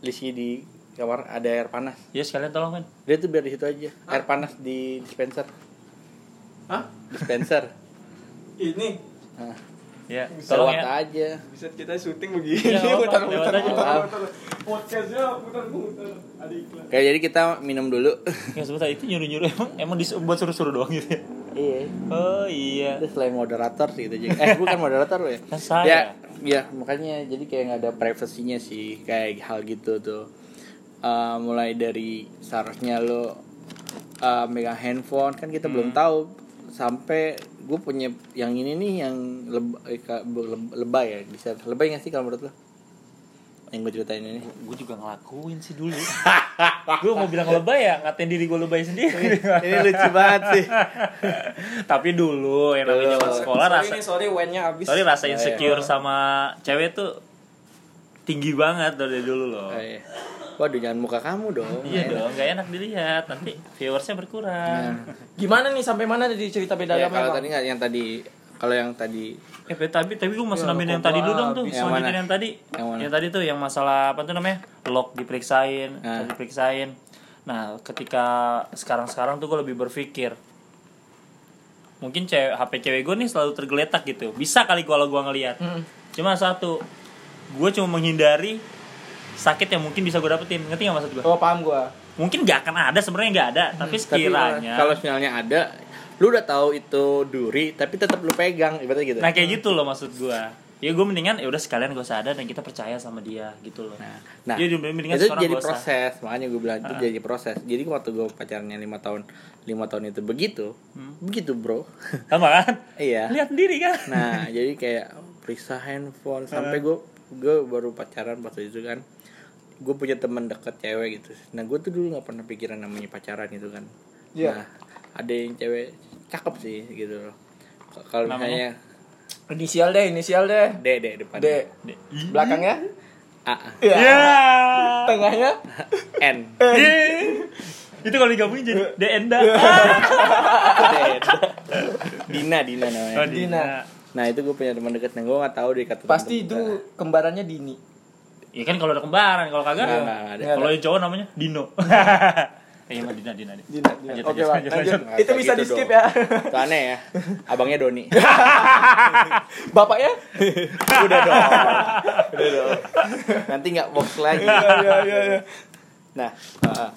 Lisi di kamar ada air panas ya sekalian tolong men. dia tuh biar di situ aja air panas di dispenser Hah? dispenser Ini nah, Ya, tolong lewat ya. aja bisa kita syuting begini. Iya, Lewat aja. muter-muter. Podcastnya muter-muter. Ada iklan. Kayak jadi kita minum dulu Ya sebentar itu nyuruh-nyuruh emang emang buat suruh-suruh doang gitu ya. iya Oh iya. Itu selain moderator sih itu juga. Eh bukan moderator lo ya? Kan saya. Ya, ya makanya jadi kayak nggak ada privasinya sih kayak hal gitu tuh. Eh, mulai dari seharusnya lo eh, megang handphone kan kita belum tahu sampai gue punya yang ini nih yang leb, eh, lebay ya bisa lebay nggak sih kalau menurut lo yang gue ceritain ini Gue juga ngelakuin sih dulu. gue mau bilang lebay ya, ngatain diri gue lebay sendiri. ini lucu banget sih Tapi dulu yang namanya zaman sekolah sorry rasa nih, sorry wine-nya habis. sorry rasa Oh, iya. insecure sama cewek tuh tinggi banget dari dulu loh. Oh, iya. Waduh jangan muka kamu dong Iya dong, gak enak dilihat nanti viewersnya berkurang. Nah. Gimana nih sampai mana tadi cerita beda Ya, kalau tadi nggak yang tadi kalau yang tadi Eh tapi tapi gue masih Ya, nambahin yang tadi dulu dong tuh. Yang mana? yang tadi. Yang mana? Yang tadi tuh yang masalah apa tuh namanya? Log diperiksain, Nah. diperiksain. Nah, ketika sekarang-sekarang tuh gue lebih berpikir mungkin cewek HP cewek gue nih selalu tergeletak gitu. Bisa kali kalau gue ngelihat. Hmm. Cuma satu, gue cuma menghindari sakit yang mungkin bisa gue dapetin. Ngerti gak maksud gue? Oh, paham gua. Mungkin gak akan ada sebenarnya nggak ada, tapi tapi sekiranya. kalau misalnya ada lu udah tahu itu duri tapi tetap lu pegang ibaratnya gitu Nah kayak gitu loh maksud gua. Ya gue mendingan ya udah sekalian gak usah ada dan kita percaya sama dia gitu loh. nah, nah Jadi mendingan itu jadi gak usah. proses makanya gue bilang itu jadi proses jadi waktu gue pacarnya lima tahun lima tahun itu begitu Hmm. begitu bro Sama kan? iya Lihat sendiri kan? nah jadi kayak periksa handphone sampai gue gue baru pacaran waktu itu kan gue punya teman dekat cewek gitu nah gue tuh dulu nggak pernah pikiran namanya pacaran gitu kan Iya. nah ada yang cewek cakep sih gitu loh kalau Namanya? misalnya Inisial deh, inisial deh. D D depan D. Belakangnya? A Iya. Ya. Tengahnya? N Eh. Itu kalau digabungin jadi Denda. Dina Dina namanya Oh, Dina. nah itu gue punya teman dekat nah gue nggak tahu deh kata Pasti itu kembarannya Dini. Iya kan kalau ada kembaran, kalau kagak Nggak, nggak, nggak ada. kalau yang cowok namanya Dino. Iya mah Dina, Dina, Dina. Dina, Oke, lanjut, lanjut, Lanjut. lanjut. Itu bisa gitu di skip dong. ya. Itu aneh ya abangnya Doni Bapaknya? udah dong udah dong nanti nggak box lagi Iya, iya, iya. nah uh,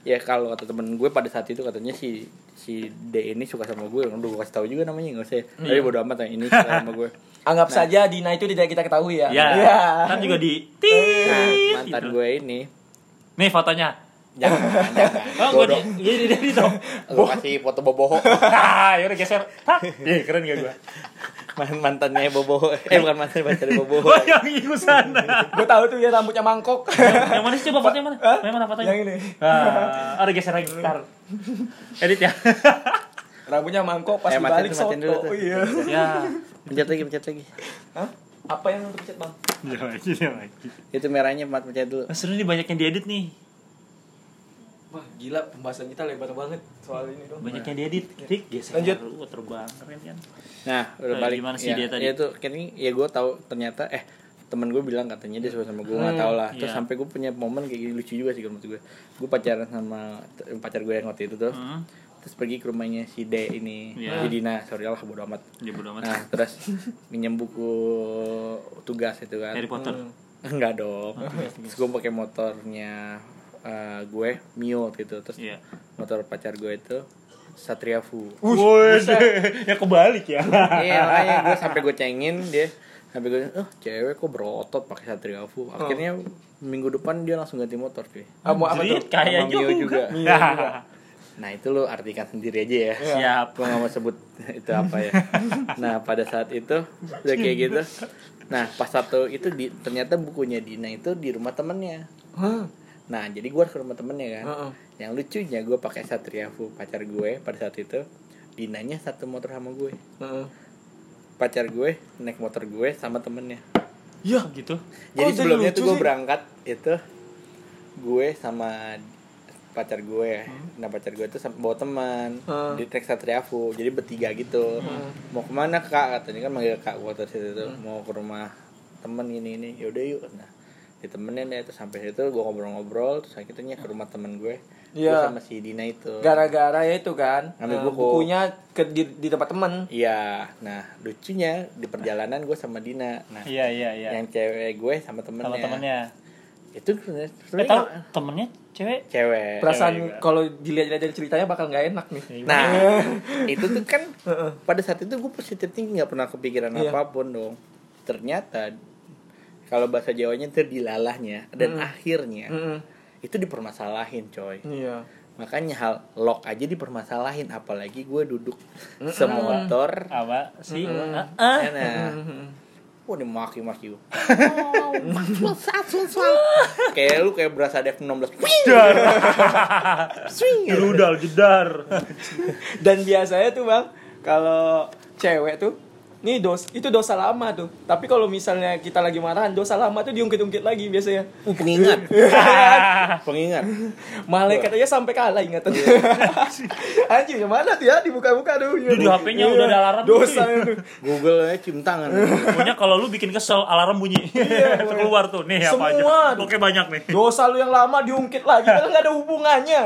ya kalau kata temen gue pada saat itu katanya si si D ini suka sama gue udah gue kasih tahu juga namanya nggak usah tapi Iya. bodo amat ya ini suka sama gue Anggap saja Dina itu tidak kita ketahui ya. Ya, Iya. kan juga di nah tit mantan gitu. gue ini Nih fotonya. jangan jangan Oh, gue di, dari dong. gue kasih foto boboho ya udah geser. Hah, Ih, keren gak gue? Man- mantannya boboho eh bukan mantan pacarnya Wah, yang ikutan. Gue tahu tuh ya rambutnya mangkok. yang mana sih coba fotonya mana? Yang mana fotonya? Yang ini. Ah, ada geser lagi ntar. Edit ya. Rambutnya mangkok pas Eh, dibalik matiin dulu soto. tuh. Oh, iya. ya. pencet lagi pencet lagi Hah? Apa yang untuk pencet, Bang? Dia lagi, dia lagi. itu merahnya pencet dulu Nah, seru nih banyak yang diedit nih. Wah, gila pembahasan kita lebar banget soal ini dong. Banyak yang diedit. Dik, geser. Lanjut. Lu terbang keren kan. Nah, udah Nah, balik. gimana sih ya, dia tadi? Ya itu kini ya gue tahu ternyata eh temen gue bilang katanya dia suka sama gue nggak Hmm, tahu lah. Terus iya. sampai gue punya momen kayak gini lucu juga sih kalau menurut gue. Gue pacaran sama pacar gue yang waktu itu tuh. Hmm. Terus pergi ke rumahnya si D ini, Iya. si Dina, sorry lah bodo amat. Dia bodo amat. Nah, terus minjem buku tugas itu kan. Harry Potter. Hmm. Enggak dong. Terus gue pakai motornya eh, gue Mio gitu. Terus Iya. motor pacar gue itu Satria Fu. Wih, ya kebalik ya. iya makanya gue sampai gue cengin dia sampai gue oh cewek kok berotot pakai satria Fu akhirnya minggu depan dia langsung ganti motor cuy Ah, mau apa tuh? Kayak Mio juga. juga. nah itu lo artikan sendiri aja ya Siap. gue gak mau sebut itu apa ya nah pada saat itu udah kayak gitu nah pas satu itu di, ternyata bukunya Dina itu di rumah temennya Hah? Nah jadi gue ke rumah temennya kan. Heeh. yang lucunya gue pakai satria Fu pacar gue pada saat itu Dinanya satu motor sama gue. Heeh. pacar gue naik motor gue sama temennya. Ya, gitu. jadi jadi sebelumnya tuh gue berangkat itu gue sama pacar gue. Nah pacar gue tuh sama- bawa teman Hmm. di trek Satria Fu. Jadi bertiga gitu. Mau ke mana kak? Katanya kan manggil kak gue waktu situ tuh mau ke rumah temen ini ini. Yaudah yuk. Nah ditemenin deh terus sampai situ gue ngobrol-ngobrol terus akhirnya ke rumah temen gue gue Iya. sama si Dina itu gara-gara ya itu kan. Ambil eh, buku. bukunya ke di, di tempat temen. iya nah lucunya di perjalanan gue sama Dina nah Iya, iya, iya. yang cewek gue sama temennya Sama temennya. itu sebenarnya Eh, tahu temennya cewek? cewek Perasaan kalau dilihat dari ceritanya bakal nggak enak nih. Nah, itu tuh kan pada saat itu gue positif thinking nggak pernah kepikiran Iya. apa pun dong. Ternyata kalau bahasa Jawanya itu dilalahnya dan akhirnya Mm-mm. itu dipermasalahin coy. Iya. Makanya hal lock aja dipermasalahin apalagi gue duduk semotor. Apa sih? Mm-mm. Ah, ah. Ya, Nah, Mm-mm. Wah dia maki-maki gue Kayak lu kayak berasa ada F16 Swing Rudal jedar. Dan biasanya tuh bang, kalau cewek tuh, nih dos itu dosa lama tuh. Tapi kalau misalnya kita lagi marahan, dosa lama tuh diungkit-ungkit lagi biasanya. Uh, pengingat Pengingat Malaikat aja sampai kalah ingatan. Anjir, yang mana tuh ya dibuka-buka tuh. Di HP-nya udah ada alarm Dosa itu. Google aja cium tangan Pokoknya kalau lu bikin kesel alarm bunyi. Itu keluar tuh. Nih apa aja. Semua. Oke banyak nih. Dosa lu yang lama diungkit lagi, kan nggak ada hubungannya.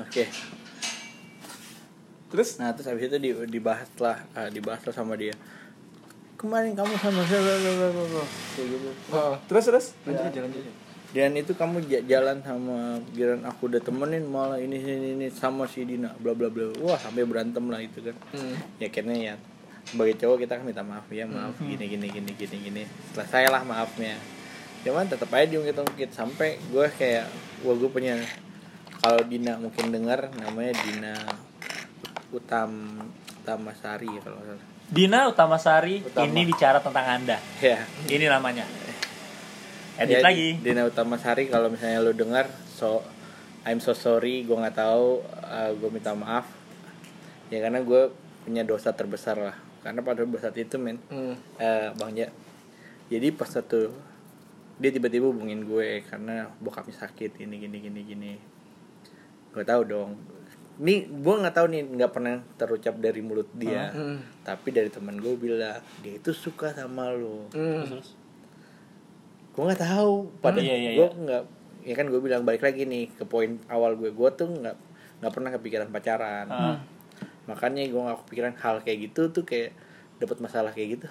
Oke Terus? Nah terus habis itu di, dibahas lah ah, Dibahas lah sama dia. Kemarin kamu sama siapa? Kayak gitu. Oh, terus terus? Lanjut aja lanjut. Aja. Dan itu kamu ja- jalan sama Giran aku udah temenin malah ini ini ini sama si Dina bla bla bla. Wah sampai berantem lah itu kan. Hmm. Ya akhirnya ya sebagai cowok kita kan minta maaf ya maaf gini gini gini gini gini. Selesai lah maafnya. Cuman tetap aja diungkit-ungkit sampai gue kayak wah gue punya kalau Dina mungkin dengar namanya Dina Utam Utamasari ya kalau salah Dina Utamasari Utama. ini bicara tentang Anda. ya Ini namanya. Edit Ya, lagi. Dina Utamasari kalau misalnya lu dengar so I'm so sorry gue nggak tahu gue minta maaf ya karena gue punya dosa terbesar lah karena pada saat itu men Hmm. eh bang ja jadi pas satu dia tiba-tiba hubungin gue karena bokapnya sakit gini gini gini gini Gak tahu dong. Ini gue nggak tahu nih nggak pernah terucap dari mulut dia. Hmm. Tapi dari teman gue bilang dia itu suka sama lo. Hmm. Gue nggak tahu. Pada Iya, iya, gue nggak. Ya kan gue bilang balik lagi nih ke poin awal gue. Gue tuh nggak nggak pernah kepikiran pacaran. Ah. Makanya gue nggak kepikiran hal kayak gitu tuh kayak dapat masalah kayak gitu.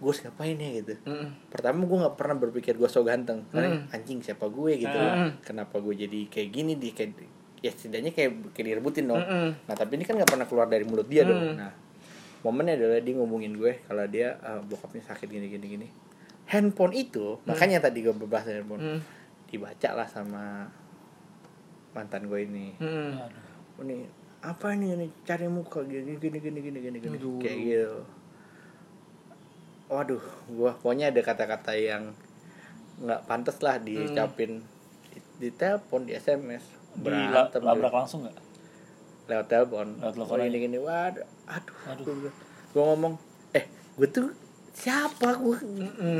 Gue ngapain ya gitu. Hmm. Pertama gue nggak pernah berpikir gue so ganteng. Hmm. anjing siapa gue gitu. Hmm. Kenapa gue jadi kayak gini di kayak ya setidaknya kayak kayak direbutin dong. Hmm. Nah tapi ini kan nggak pernah keluar dari mulut dia dong. Hmm. Nah momennya adalah dia ngomongin gue kalau dia eh, bokapnya sakit gini gini gini. Handphone itu makanya tadi gue berbahas handphone Hmm. dibaca lah sama mantan gue ini. Oh, ini apa ini ini cari muka gini gini gini gini gini gini Aduh. kayak gitu. Waduh, gua pokoknya ada kata-kata yang nggak pantas lah diucapin di, di telepon, di SMS, berantem labrak langsung nggak? lewat telepon. Lewat telepon Oh, gini gini, waduh, aduh, Aduh. Gua ngomong, eh, gue tuh siapa gue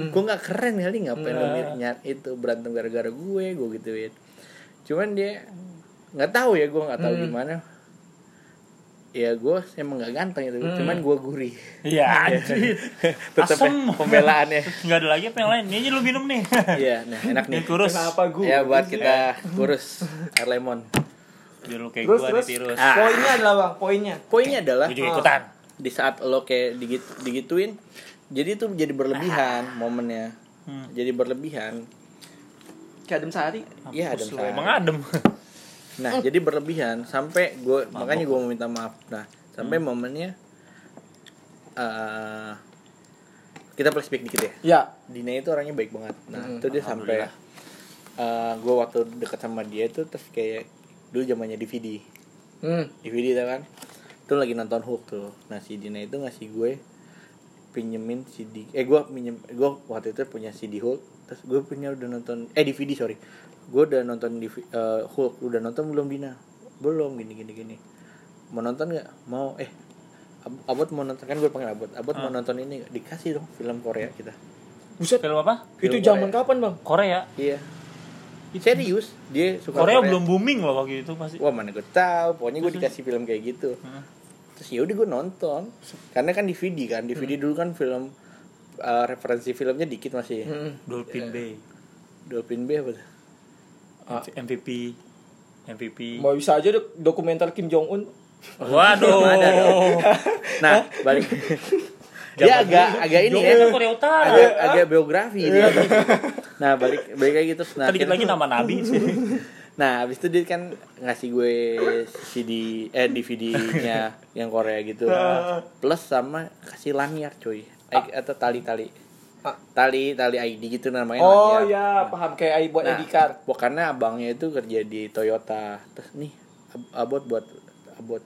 gue nggak keren kali ngapain lo Nah. nyat itu berantem gara-gara gue gue gituin cuman dia nggak tahu ya gue nggak tahu Hmm. gimana ya gue emang nggak ganteng itu Hmm. cuman gue gurih Iya, anjir. tetap Asem. pembelaannya Nggak ada lagi apa yang lain. Ini aja lu minum nih. iya nah enak nih Ini kurus. Kenapa gue? ya buat kita kurus air lemon Biar lu kayak terus. nih tirus. Ah. Poinnya adalah bang, poinnya. poinnya adalah Gua juga ikutan. di saat lo kayak digit, digituin jadi itu jadi berlebihan momennya Hmm. jadi berlebihan Kayak adem sehari. Iya, adem sehari. Emang adem. Nah, jadi berlebihan sampai gue makanya gue mau minta maaf. Nah, sampai momennya eh kita flashback dikit ya. Ya. Dina itu orangnya baik banget. Nah, Hmm, itu dia sampai alhamdulillah. gue waktu deket sama dia itu terus kayak dulu zamannya DVD. Hmm. DVD kan. Itu lagi nonton Hulk tuh. Nah, si Dina itu ngasih gue pinjemin CD eh gue pinjem gue waktu itu punya CD Hulk terus gue punya udah nonton eh DVD sorry gue udah nonton di eh, Hulk udah nonton belum Dina belum gini gini gini mau nonton nggak mau eh Ab- abot mau nonton kan gue panggil abot abot mau Ah. nonton ini nggak? dikasih dong film Korea kita Buset. Film apa? Itu Film zaman Korea. kapan bang? Korea. iya serius dia suka Korea belum booming loh waktu itu pasti. wah mana gue tahu pokoknya gue dikasih film kayak gitu Hah? terus ya udah gue nonton karena kan DVD kan DVD dulu kan film eh, referensi filmnya dikit masih Hmm. Dolphin Bay. Dolphin B apa tuh? Ah. MVP. MVP. Mau bisa aja dok- dokumenter Kim Jong Un. Waduh. Nah, balik. dia agak agak ini ya. Korea Utara. Agak agak biografi dia. Nah, balik balik lagi terus nah. Kan dikit lagi nama Nabi. Nah, habis itu dia kan ngasih gue CD eh DVD-nya yang Korea gitu. Plus sama kasih lanyard, cuy. Eh, atau tali-tali. Ah. Tali tali ID gitu namanya Oh lanyard. ya, paham kayak ai buat Nah, ID card. Bukannya abangnya itu kerja di Toyota. Terus nih ab- abot buat abot.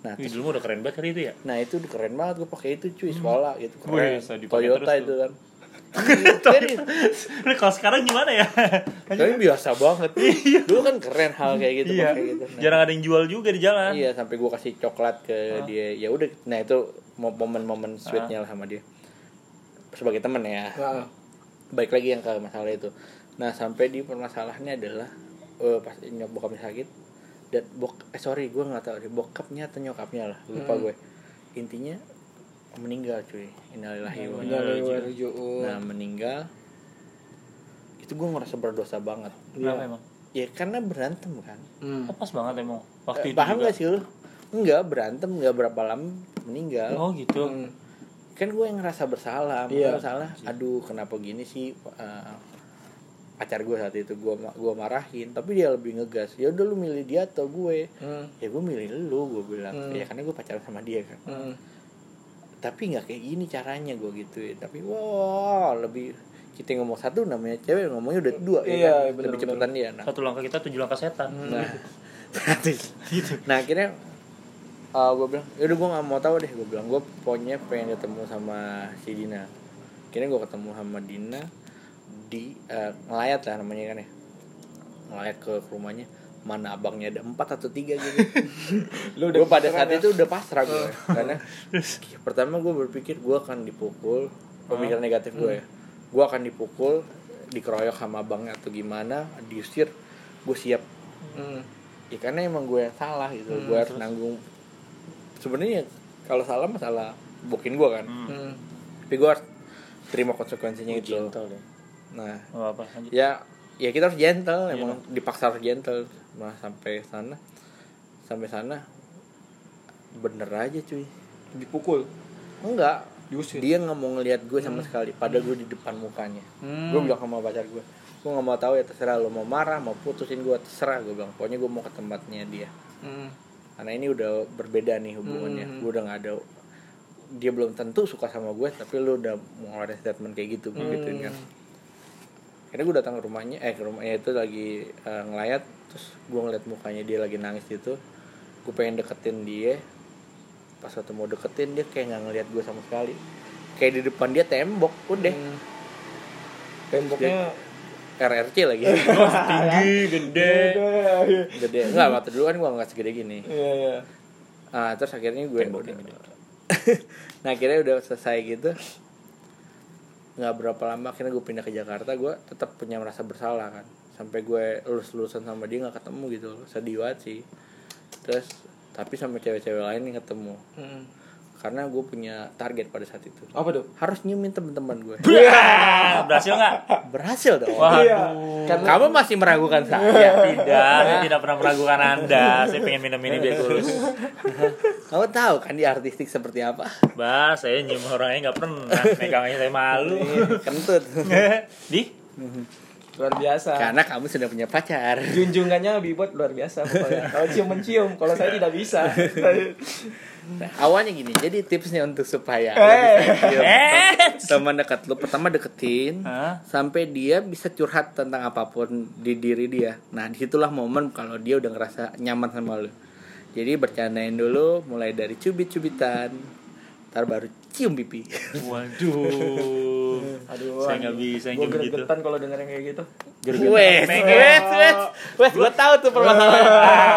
Nah, Wih, terus dulu udah keren banget kali itu ya. Nah itu keren banget gue pakai itu cuy sekolah gitu Wih, keren. bisa dipakai Toyota terus itu tuh. kan. Lu kalau sekarang gimana ya? Tapi biasa banget. Dulu kan keren hal kayak gitu iya. pakai gitu. Nah, Jarang ada yang jual juga di jalan. Iya sampai gue kasih coklat ke Ah. dia. Ya udah. Nah itu mo- momen-momen sweetnya lah sama dia. Sebagai temen ya. Nah, Baik lagi yang ke masalah itu. Nah sampai di permasalahannya adalah eh, pas nyok bokapnya sakit dan bok eh sorry gue nggak tahu deh bokapnya atau nyokapnya lah lupa Hmm. gue intinya meninggal cuy innalillahi wa inna Innalillahi wa ilaihi inna Nah meninggal itu gue ngerasa berdosa banget. Kenapa Iya. emang? Ya karena berantem kan. Hmm. Oh, pas banget emang. Waktu Eh, itu paham juga. gak sih lu? Enggak berantem nggak berapa lama meninggal. Oh gitu. Hmm. Kan gue yang ngerasa bersalah, Iya. bersalah. Aduh kenapa gini sih? Eh, pacar gue saat itu gue gue marahin tapi dia lebih ngegas ya udah lu milih dia atau gue Hmm. ya gue milih lu gue bilang Hmm. ya karena gue pacaran sama dia kan Hmm. tapi nggak kayak gini caranya gue gituin tapi wow lebih kita ngomong satu namanya cewek ngomongnya udah dua ya Iya, kan? bener, lebih cepetan dia nah Satu langkah kita tujuh langkah setan. nah nah akhirnya uh, gue bilang yaudah gue nggak mau tahu deh gue bilang. Gue pokoknya pengen ketemu sama si Dina. Akhirnya gue ketemu sama Dina di uh, ngelayat lah namanya kan ya. Ngelayat ke rumahnya. Mana abangnya ada empat atau tiga gitu. Lu gue pada saat ya? itu udah pasrah gue karena pertama gue berpikir gue akan dipukul pemikiran negatif gue ya. Gue akan dipukul dikeroyok sama abangnya atau gimana diusir gue siap. Hmm. ya karena emang gue yang salah gitu. Gue harus nanggung sebenarnya kalau salah masalah bukin gue kan. Hmm. tapi gue harus terima konsekuensinya itu gentle deh. Nah oh, apa? Lanjut. ya ya kita harus gentle Iya, emang dipaksa harus gentle. Nah sampai sana. Sampai sana bener aja cuy. Dipukul. enggak. Diusir. dia nggak mau ngelihat gue sama sekali. Padahal gue di depan mukanya. Hmm. gue bilang sama pacar gue gue nggak mau tahu ya terserah lo mau marah mau putusin gue terserah gue bilang. Pokoknya gue mau ke tempatnya dia. Hmm. Karena ini udah berbeda nih hubungannya Hmm. gue udah nggak ada dia belum tentu suka sama gue tapi lu udah mau ngeluarin statement kayak gitu Hmm. gitu kan akhirnya gue datang ke rumahnya eh ke rumahnya itu lagi eh, ngelayat terus gue ngeliat mukanya dia lagi nangis gitu gue pengen deketin dia pas waktu mau deketin dia kayak nggak ngeliat gue sama sekali kayak di depan dia tembok udah Hmm. Temboknya RRC lagi. Tinggi gede. Gede. Nggak waktu dulu kan gue nggak segede gini. Iya, iya. ah terus akhirnya gue udah- gede. nah akhirnya udah selesai gitu. Nggak berapa lama akhirnya gue pindah ke Jakarta gue tetap punya merasa bersalah kan. Sampai gue lulus lulusan sama dia nggak ketemu gitu loh. sedih banget sih. Terus tapi sama cewek-cewek lain yang ketemu. Hmm. Karena gue punya target pada saat itu. Apa tuh? harus nyiumin teman-teman gue berhasil nggak? Berhasil dong. Waduh. Iya. Kan- kamu masih meragukan saya? Tidak saya tidak pernah meragukan anda. Saya pengen minum ini biar kurus kamu tahu kan di artistik seperti apa? Bah saya nyium orangnya nggak pernah. Megangnya saya malu. Kentut. Di? Luar biasa. karena kamu sudah punya pacar. Junjungannya Bibot luar biasa. Pokoknya. Kalau cium mencium, kalau saya tidak bisa. Nah, awalnya gini, jadi tipsnya untuk supaya Eh. Eh. teman dekat lu pertama deketin Hah? sampai dia bisa curhat tentang apa pun di diri dia. Nah, di situlah momen kalau dia udah ngerasa nyaman sama lu. Jadi bercandain dulu, mulai dari cubit-cubitan, ntar baru cium pipi. waduh Aduh. Saya nggak bisa yang Gue gitu. gregetan kalau denger yang kayak gitu. Wes, wes, wes, wes, gue tahu tuh permasalahan.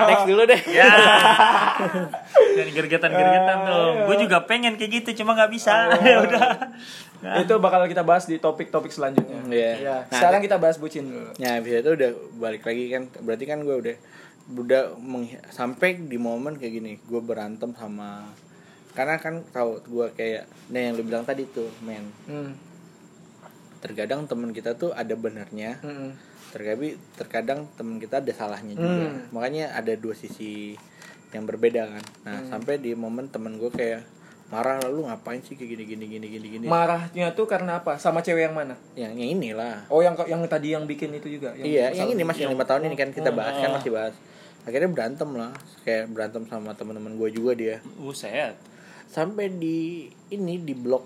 Next dulu deh. ya dan gergetan-gergetan dong gue juga pengen kayak gitu cuma nggak bisa ya udah Itu bakal kita bahas di topik-topik selanjutnya. Iya. Iya. Nah, Sekarang kita bahas bucin dulu. Nah, habis itu udah balik lagi kan. Berarti kan gue udah udah meng- sampai di momen kayak gini, gue berantem sama karena kan tahu gue kayak nah yang lu bilang tadi tuh, men. Hmm. Terkadang teman kita tuh ada benernya, Hmm. terkadang terkadang teman kita ada salahnya juga. Hmm. Makanya ada dua sisi yang berbeda kan. Nah, Hmm. sampai di momen temen gue kayak marah lalu ngapain sih kayak gini gini gini gini gini. Marahnya tuh karena apa? Sama cewek yang mana? yang yang inilah. Oh, yang yang tadi yang bikin itu juga. iya, yang ini masih lima tahun ini kan kita bahas kan masih bahas. Akhirnya berantem lah, kayak berantem sama teman-teman gue juga dia. Buset. Sampai di ini di blog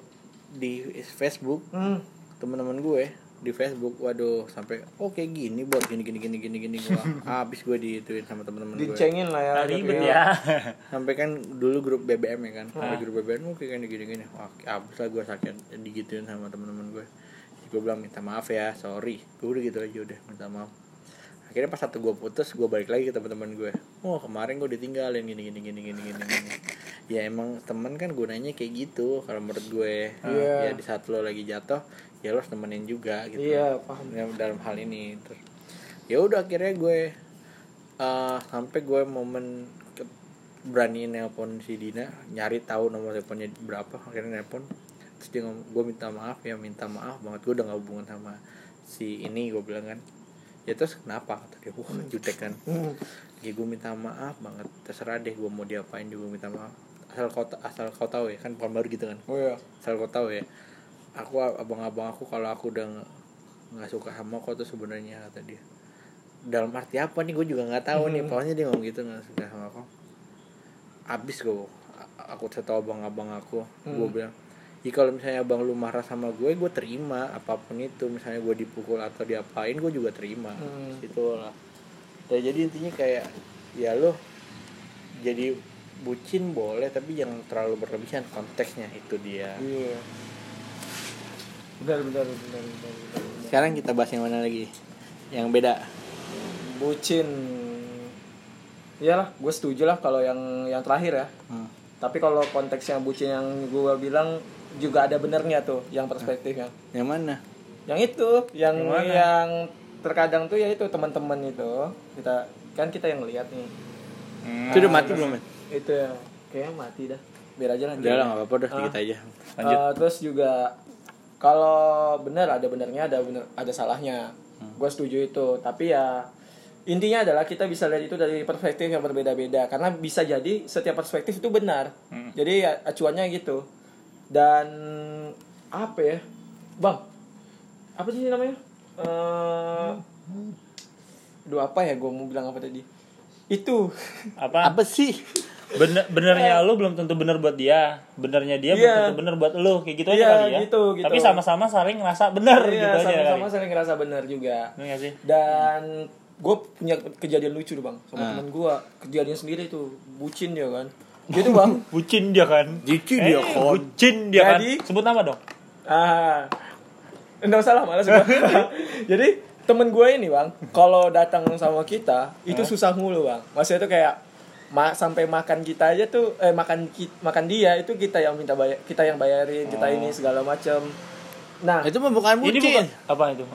di Facebook Hmm. Teman-teman gue di Facebook, waduh sampai oh kayak gini buat gini gini gini gini gini gue habis gue dituin sama teman-teman gue. Dicengin lah ya. Ribet ya Sampai kan dulu grup BBM ya kan, sampai Ah. grup BBM oh kayak gini gini gini, wah habis lah gue sakit digituin sama teman-teman gue. Gue bilang minta maaf ya, sorry. Gue udah gitu aja udah minta maaf. Akhirnya pas satu gue putus, gue balik lagi ke teman-teman gue. Oh kemarin gue ditinggalin gini gini gini gini gini gini. ya emang temen kan gunanya kayak gitu. Kalau menurut gue, Iya. ya di saat lo lagi jatuh, ya lo harus temenin juga gitu. Iya, paham. Ya, dalam hal ini. Terus, ya udah akhirnya gue eh, sampai gue momen berani nelpon si Dina nyari tahu nomor teleponnya berapa akhirnya nelpon terus dia ngomong gue minta maaf ya minta maaf banget gue udah gak hubungan sama si ini gue bilang kan ya terus kenapa kata dia wah jutek kan Hmm. ya gue minta maaf banget terserah deh gue mau diapain juga minta maaf asal kau asal kau tahu ya kan pohon baru gitu kan Oh iya. asal kau tahu ya aku abang-abang aku kalau aku udah nggak- suka sama kau tuh sebenarnya kata dia dalam arti apa nih gue juga nggak tahu nih pokoknya dia ngomong gitu nggak suka sama kau abis gue aku setahu abang-abang aku gue Hmm. bilang Ya kalau misalnya abang lu marah sama gue, gue terima apa pun itu. Misalnya gue dipukul atau diapain, gue juga terima. Hmm. Itu lah. Ya, jadi intinya kayak ya lo jadi bucin boleh tapi jangan terlalu berlebihan konteksnya itu dia. Iya. Benar, benar, benar, benar. Sekarang kita bahas yang mana lagi? Yang beda. Bucin. Iyalah, gue setuju lah kalau yang yang terakhir ya. Hmm. Tapi kalau konteksnya bucin yang gue bilang juga ada benernya tuh, yang perspektifnya. Yang mana? Yang itu, yang Yang mana? yang terkadang tuh ya itu teman-teman itu kita kan kita yang lihat nih Hmm. Itu udah mati belum, itu ya kayaknya mati dah biar aja lanjut Udah lah, nggak apa-apa, udah Ah. sedikit aja. Lanjut. Eh, terus juga kalau benar ada benarnya ada benar ada salahnya. Gue setuju itu. Tapi ya intinya adalah kita bisa lihat itu dari perspektif yang berbeda-beda. Karena bisa jadi setiap perspektif itu benar. Hmm. jadi ya, acuannya gitu. Dan apa ya? Bang apa sih namanya? Eh Aduh apa ya gue mau bilang apa tadi? Itu. Apa? Apa sih? Bener benernya lu belum tentu bener buat dia, benernya dia belum Iya. tentu bener buat lu, kayak gitu aja Iya, kali ya. gitu, gitu. Tapi sama-sama saling ngerasa bener Iya, gitu aja sama-sama saling ngerasa benar juga Iya nggak sih? dan gue punya kejadian lucu tuh bang sama Ah. teman gue kejadian sendiri tuh bucin dia kan dia tuh bang Bucin dia kan. Jici dia Eh, kon. Bucin dia kan. Jadi- Sebut nama dong. ah enggak usah lah malas jadi temen gue ini bang kalau datang sama kita itu susah mulu bang maksudnya tuh kayak ma sampai makan kita aja tuh eh makan ki- makan dia itu kita yang minta bayar kita yang bayarin kita Oh. ini segala macem nah Itu mah bukan Ini bucin. bukan apa itu?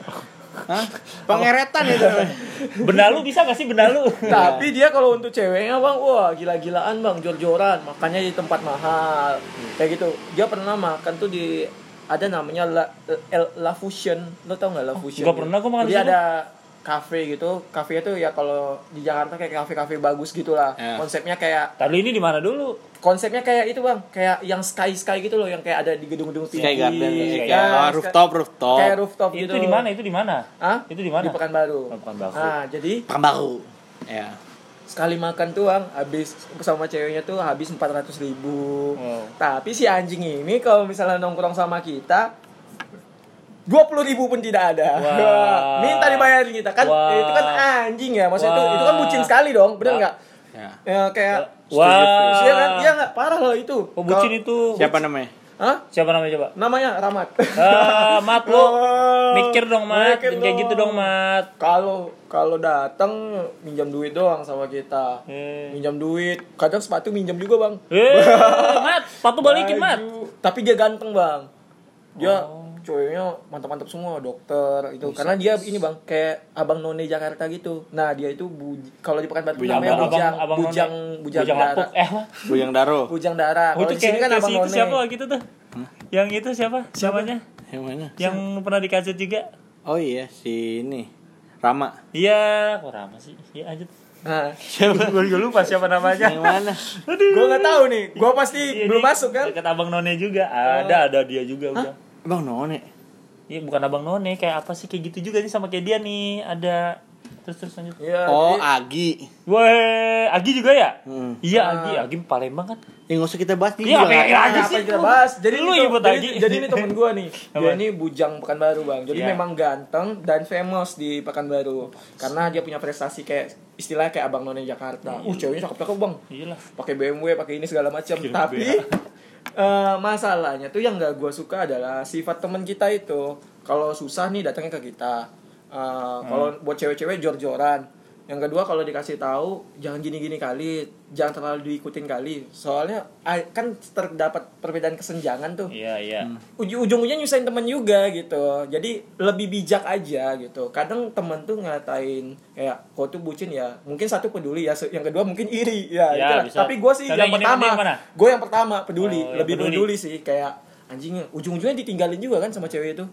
Hah? Pangeretan itu. Benalu bisa gak sih benalu? Tapi dia kalau untuk ceweknya bang, wah gila-gilaan bang, jor-joran, makannya di tempat mahal, kayak gitu. Dia pernah makan tuh di ada namanya La, El, La Fusion, lo tau nggak La Fusion? nggak pernah gua makan di Jadi ada kafe gitu, kafe itu ya kalau di Jakarta kayak kafe-kafe bagus gitulah. Ya. Konsepnya kayak Tadi ini di mana dulu? konsepnya kayak itu bang, kayak yang sky sky gitu loh, yang kayak ada di gedung-gedung tinggi. Sky Garden. Ya, sky- rooftop, rooftop. Kayak rooftop Itu gitu. di mana? Itu di mana? Hah? Itu di mana? Di Pekanbaru. Pekanbaru. Nah, jadi Pekan baru. Ya. sekali makan tuh bang habis sama ceweknya tuh habis 400 ribu Wow. tapi si anjing ini kalau misalnya nongkrong sama kita 20 ribu pun tidak ada Wah. minta dibayarin kita kan Wah. itu kan anjing ya maksudnya itu Wah. itu kan bucin sekali dong bener nggak Ya. ya kayak Wah. Iya kan iya nggak parah loh itu Oh, bucin itu. Siapa namanya? Hah? Siapa namanya coba? namanya Ramat Ah, Mat lu Oh, mikir dong, Mat. mikir kayak gitu dong. Mat. kalau kalau datang minjam duit doang sama kita Eh. minjam duit kadang sepatu minjam juga bang Eh, Mat, sepatu balikin, Mat. Tapi dia ganteng bang. Dia Oh. Cowoknya mantap-mantap semua, dokter itu. Karena dia ini bang, kayak abang none Jakarta gitu. Nah dia itu bu, kalau di Pekanbaru Bujang namanya Abang- bujang, abang bujang, none. bujang, Bujang darah. lapuk. Eh? Bujang Daro. Bujang darah. Oh, Kalau itu di sini kan kayak abang si itu none. siapa gitu tuh? Yang itu siapa? Siapanya? Yang mana? Yang pernah dikasih juga? Oh iya, si ini. Rama. Iya, kok Rama sih? Iya, lanjut. Nah, Siapa? Gue juga lupa siapa namanya. Yang mana? gue nggak tahu nih. Gue pasti Iya, belum nih, masuk kan. Dekat Abang None juga. Ada, ada dia juga udah. Bang None. Iya, bukan Abang None, kayak apa sih kayak gitu juga nih sama kayak dia nih. Ada terus terus lanjut. Iya. Oh, jadi- Agi. Weh, Agi juga ya? Hmm. Iya, Ah. Agi, Agi Palembang kan. Ya nggak usah kita bahas Iya, dia juga apa yang sih? apa yang kita bahas? Jadi Lu ini, ibut jadi, lagi. jadi ini temen gue nih. Dia ini bujang Pekanbaru bang. Jadi Iya. memang ganteng dan famous di Pekanbaru. Karena dia punya prestasi kayak istilahnya kayak abang none Jakarta. Uh, ceweknya cakep-cakep bang. Iya lah. Pakai BMW, pakai ini segala macam. Tapi Eh, masalahnya tuh yang gak gue suka adalah sifat temen kita itu. Kalau susah nih datangnya ke kita. Eh, Kalau buat cewek-cewek jor-joran. Yang kedua kalau dikasih tahu jangan gini-gini kali, jangan terlalu diikutin kali. Soalnya kan terdapat perbedaan kesenjangan tuh Iya, iya. uj- ujung-ujungnya nyusahin temen juga gitu jadi lebih bijak aja gitu kadang temen tuh ngatain kayak kau tuh bucin ya mungkin satu peduli ya yang kedua mungkin iri ya, Ya, itulah. bisa. tapi gue sih yang, yang pertama gue yang pertama peduli Oh, yang lebih peduli. peduli. sih kayak anjingnya ujung-ujungnya ditinggalin juga kan sama cewek itu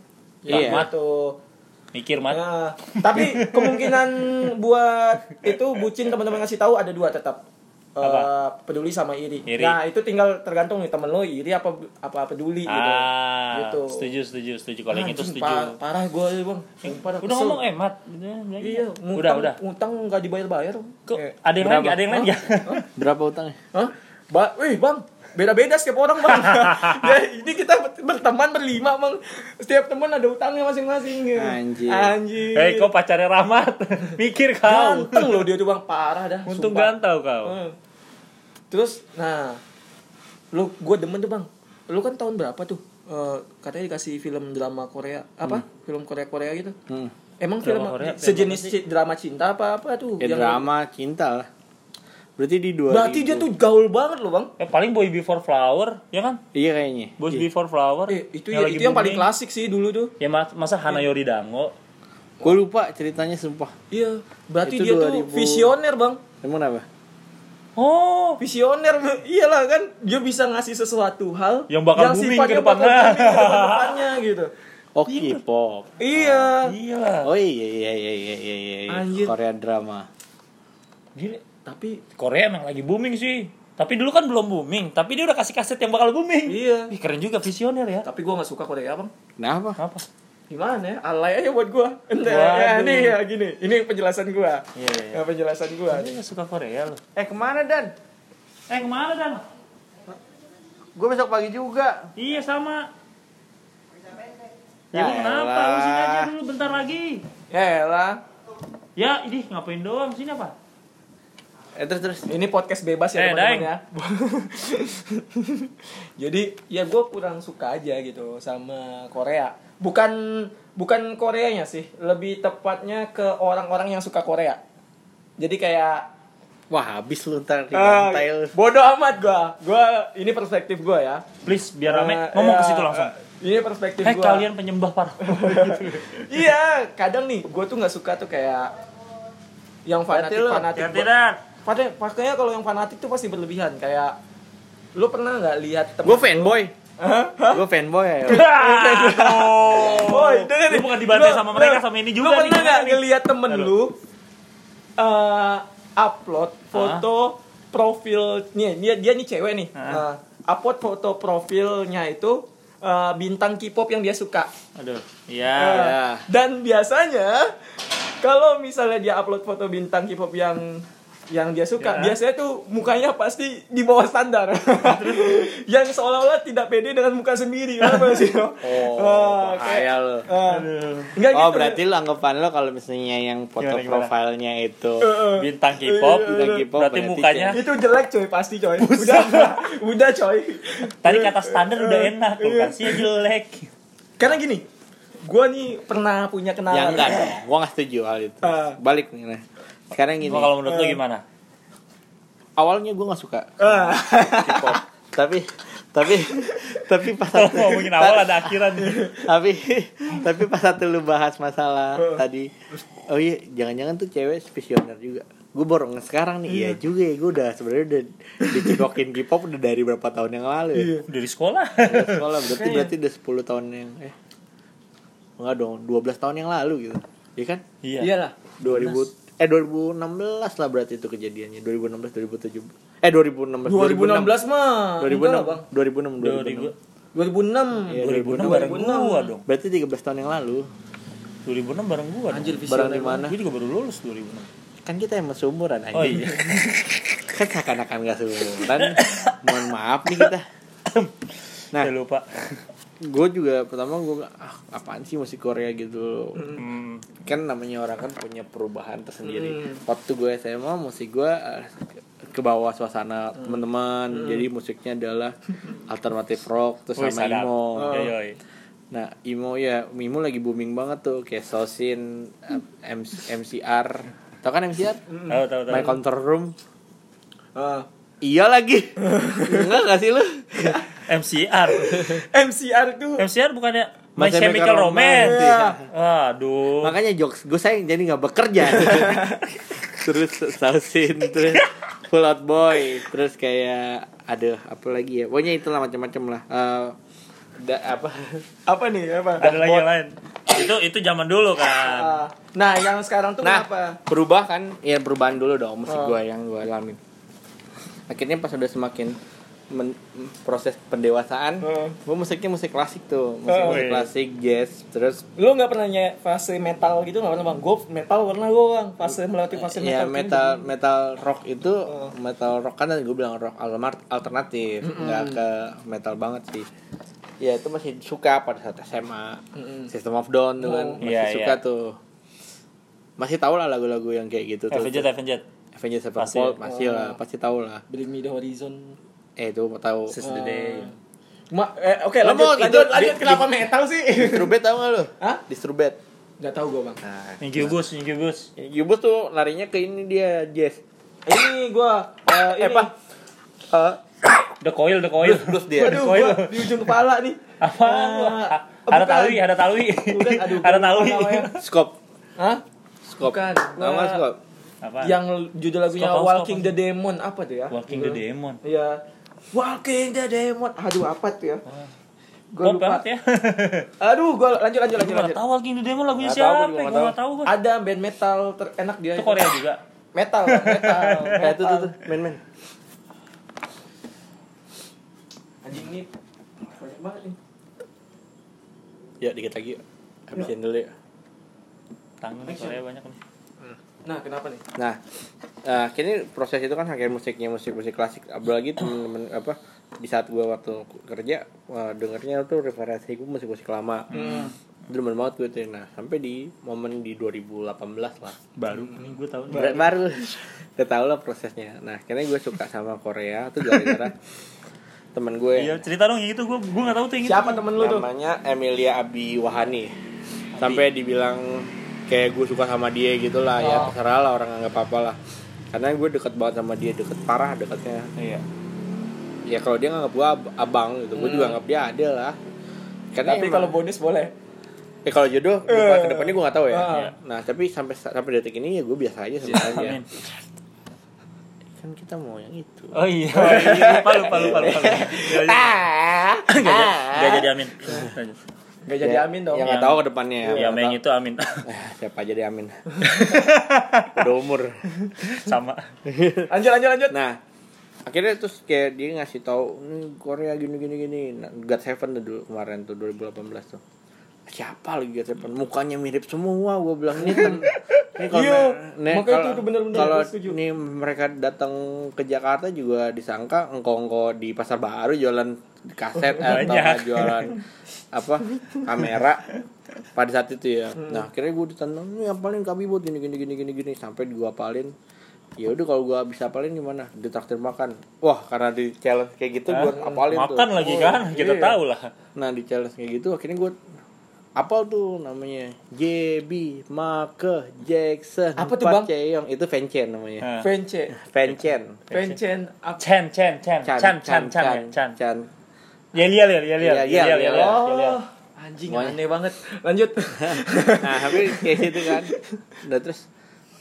Iya. gitu Mikir, Mat. Nah, tapi kemungkinan buat itu bucin teman-teman ngasih tahu ada dua tetap Eh, Apa? peduli sama iri. Iri. Nah itu tinggal tergantung nih temen lo iri apa apa peduli gitu. Ah, Gitu. setuju, setuju, setuju. Kalau yang itu setuju. par- parah gue bang. Sumpah dah, Udah kesel. ngomong eh, Mat. Udah, udah, Iya, udah, ngutang, udah. Ngutang nggak dibayar-bayar. Kok Eh, ada yang lain berapa? Ada yang lain nggak? Berapa utangnya? Hah? Ba wih bang, beda-beda setiap orang bang. ya, ini kita berteman berlima bang. Setiap teman ada utangnya masing-masing. Anjir. Anjir. Eh, kau pacarnya Rahmat. Mikir kau. Ganteng loh dia tuh bang, parah dah. Untung sumpah. gantau kau. Hmm. Terus, nah, lu gue demen tuh bang. Lu kan tahun berapa tuh? Eh, katanya dikasih film drama Korea apa? Film Korea Korea gitu. Hmm. Emang Drama film Korea, sejenis drama cinta apa apa tuh? Ya Yang- drama cinta lah. Berarti di dua. Berarti dia tuh gaul banget loh bang. Eh, paling Boy Before Flower, ya kan? Iya kayaknya. Boys Iya. Before Flower. Eh, itu yang ya, itu yang paling booming. klasik sih dulu tuh. Ya mas- masa Hana Yori Dango. Gue lupa ceritanya sumpah. Iya, berarti Itu dia 2000. tuh visioner, Bang. Emang apa? Oh, Visioner, iyalah kan dia bisa ngasih sesuatu hal Yang bakal booming sifatnya ke depannya. bakal booming ke depannya gitu. Oh K-pop. Iya. gila. Oh iya iya iya iya iya iya. iya. Anjir. Korea drama. Gila. Tapi Korea emang lagi booming sih. Tapi dulu kan belum booming, tapi dia udah kasih kaset yang bakal booming. iya. Ih, keren juga visioner ya. Tapi gua nggak suka Korea, Bang. Kenapa? Apa? Gimana ya? Alay aja buat gua. Entar, Waduh. ya, ini ya gini. Ini penjelasan gua. Iya, iya. Ya, penjelasan gua. Dia nggak suka Korea loh. Eh ke mana Dan? Eh ke mana dan? Gue besok pagi juga. Iya sama. Ya Ya, lu kenapa? Lu sini aja dulu bentar lagi. Ya elah. Ya, ini ngapain doang sini apa? Eh terus terus. Ini podcast bebas ya Eh, teman-teman ya. Jadi ya gue kurang suka aja gitu sama Korea. Bukan bukan Koreanya sih, lebih tepatnya ke orang-orang yang suka Korea. Jadi kayak Wah habis lu ntar di lu. bodoh amat gua. Gua ini perspektif gua ya. Please, biar rame. Eh, Ngomong ke situ langsung. eh, Ini perspektif Eh, gua. kalian penyembah parah. Iya, kadang nih gue tuh nggak suka tuh kayak yang fanatik fanatik. Pada pakainya kalau yang fanatik tuh pasti berlebihan kayak lu pernah nggak lihat temen Gue fanboy. Gue fanboy ya. Woi, dengerin. Lu bukan dibantai Lu- sama mereka, lu- sama ini Lu juga pernah nih. nggak ngelihat temen lu eh upload foto profilnya dia dia nih cewek nih. Eh, upload foto profilnya itu eh, bintang K-pop yang dia suka. Aduh. Iya. ya. Dan biasanya kalau misalnya dia upload foto bintang K-pop yang yang dia suka, Ya. biasanya tuh mukanya pasti di bawah standar. yang seolah-olah tidak pede dengan muka sendiri. Kenapa sih? Oh, bahaya lu. Enggak Oh gitu. berarti lu anggapan lo kalau misalnya yang foto Gimana, gimana? profilnya itu Eh, Bintang K-pop, Bintang K-pop, berarti berarti mukanya itu jelek coy pasti coy. Udah udah coy. tadi kata standar udah enak, tuh kasih jelek. Karena gini, gua nih pernah punya kenalan. Ya enggak gua gak setuju hal itu Ah. Balik nih nah. Sekarang gini, kalau menurut lu gimana? awalnya gua gak suka. K-pop Tapi, tapi, tapi pas satu ngomongin awal ada akhiran. Tapi, tapi pas satu lu bahas masalah tadi Oh iya, jangan-jangan tuh cewek visioner juga Gue baru nge sekarang nih, iya juga ya Gue udah sebenarnya udah dicikokin K-pop udah dari berapa tahun yang lalu ya Dari sekolah. Udah sekolah berarti berarti udah 10 tahun yang eh enggak dong 12 tahun yang lalu gitu iya kan Iya. Iyalah. 2000 eh 2016 lah berarti itu kejadiannya 2016 2017 eh 2016 2016 mah. 2006 Enggak lah, Bang. 2006 2006 2000 2006. Iya, 2006 bareng 2006. gua dong. berarti 13 tahun yang lalu 2006 bareng gua. dong. Anjir barang visioner. di mana Gua juga baru lulus 2006. kan kita emang seumuran anjing Oh iya. kan seakan-akan gak seumuran mohon maaf nih kita nah Saya lupa. Gue juga pertama gue ah apaan sih musik Korea gitu Hmm. kan namanya orang kan punya perubahan tersendiri Hmm. waktu gue SMA musik gue eh, ke bawah suasana Hmm. teman-teman jadi musiknya adalah alternatif rock terus sama sadap. emo yoi. nah emo ya emo lagi booming banget tuh kayak Sosin MC, MCR tau kan MCR Tahu tahu tahu. My Control Room Ah. iya lagi enggak gak sih lu MCR. MCR tuh MCR bukannya My Chemical Chemical Romance. Iya. Aduh. makanya jokes gue sayang jadi nggak bekerja terus sausin terus full out boy terus kayak ada apa lagi ya pokoknya itulah macam-macam lah Eh, da, apa apa nih apa? Ada lagi yang lain. Itu itu zaman dulu kan. Ah. Nah, yang sekarang tuh nah kenapa? berubah kan ya perubahan dulu dong musik Oh. gue yang gue alamin akhirnya pas udah semakin men- proses pendewasaan Oh. gue musiknya musik klasik tuh musik Oh, musik iya. klasik jazz terus Lu nggak pernah nye fase metal gitu nggak pernah bang? Gue metal pernah gue bang. Fase melewati fase metal. ya gitu. metal metal rock itu Oh. metal rock kan gue bilang rock almar- alternatif nggak ke metal banget sih ya itu masih suka pada saat SMA Mm-mm. System of Down tuh kan Oh. masih Iya, suka iya. tuh masih tahu lah lagu-lagu yang kayak gitu tuh Avenged Avenged. Avenged Masih. Sevenfold masih lah Oh. pasti tahu lah Bring Me The Horizon. Eh itu mau tahu Sis the Day. Ma eh, oke Lo lanjut lanjut lanjut di- kenapa di- metal sih? Distrubet tau gak lu? Hah? Distrubet Gak tau gue bang. nah Incubus, Incubus. Yubus tuh larinya ke ini dia jazz Ini gue eh, eh ini. apa Eh, The Coil, The Coil. blues dia Waduh, Koil. gua di ujung kepala nih. Apa? Ah, Ada talui, ada talui. Bukan, aduh, Ada talui. Skop Hah? Skop. Bukan. Nggak skop? Apa? Yang judul lagunya skop, Walking skop. the Demon apa tuh ya? Walking the Demon. Iya. Walking the Demon. Aduh, apa tuh ya? Gue Pop lupa. ya. Aduh, gue lanjut lanjut Gue lanjut lanjut. tahu Walking the Demon lagunya tahu, siapa. gua Gue nggak nggak tahu. tahu gue. Ada band metal terenak dia. Itu Korea juga. Metal, metal. Eh, tuh tuh tuh, men men. Anjing ini banyak banget nih. Ya dikit lagi. Habisin dulu ya. Tangan Korea banyak nih. Nah, kenapa nih? Nah, eh kini proses itu kan kayak musiknya musik-musik klasik. Apalagi temen-temen apa di saat gua waktu kerja wah, dengernya tuh referensi gue musik-musik lama. Hmm. Demen banget gue tuh. Nah, sampai di momen di 2018 lah. Baru ini gue tahu. Baru, baru udah tau lah prosesnya. Nah, karena gue suka sama Korea tuh gara-gara temen gue Iya cerita dong yang itu gue gue nggak tahu tuh yang itu. Siapa temen lu tuh? namanya Emilia Abi Wahani sampai dibilang kayak gue suka sama dia gitu lah ya Oh. terserah lah orang anggap apa lah karena gue deket banget sama dia deket parah deketnya Iya. ya kalau dia nganggap gue ab- abang gitu gue juga anggap dia ada lah karena Tapi kalau bonus boleh. eh kalau jodoh depan ke depannya gue gak tahu ya Ah. nah tapi sampai sampai detik ini ya gue biasa aja Amin. kan kita mau yang itu Oh iya, iya, lupa lupa lupa lupa. Jadi, gak jadi amin. Gak jadi Ya- amin dong. yang nggak tahu ke depannya ya Ya Meng itu amin. Eh, siapa aja deh amin udah umur Sama. Lanjut lanjut lanjut. Nah, akhirnya terus kayak dia ngasih tahu ini Korea gini gini gini. Nah, God Seven tuh dulu kemarin tuh 2018 tuh. Siapa lagi Seven? Mukanya mirip semua. Gue bilang ini tem ini kalau Iya, ne- makanya itu bener-bener kalau gue ini mereka datang ke Jakarta juga disangka engkau-engkau di pasar baru jualan kaset atau Banyak. jualan apa kamera pada saat itu ya. Hmm. Nah, akhirnya gue ditantang ini apalin kami buat gini gini gini gini gini sampai gue apalin ya udah kalau gua bisa apalin gimana ditraktir makan wah karena di challenge kayak gitu gua apalin tuh Makan lagi kan, kita iya. tahu lah. nah di challenge kayak gitu akhirnya gua apal tuh namanya JB Make Jackson Apa tuh, Bang? Chaeyoung itu Fanchen namanya. Vence. Fanchen Vencen apa? Chan, Chan, Chan, Chan, Chan, Chan, ya, Chan. Chan Yelial, ya, Yelial, Iya, iya, Yelial, iya. Oh, anjing Semuanya. aneh banget. Lanjut. nah tapi kayak gitu kan udah terus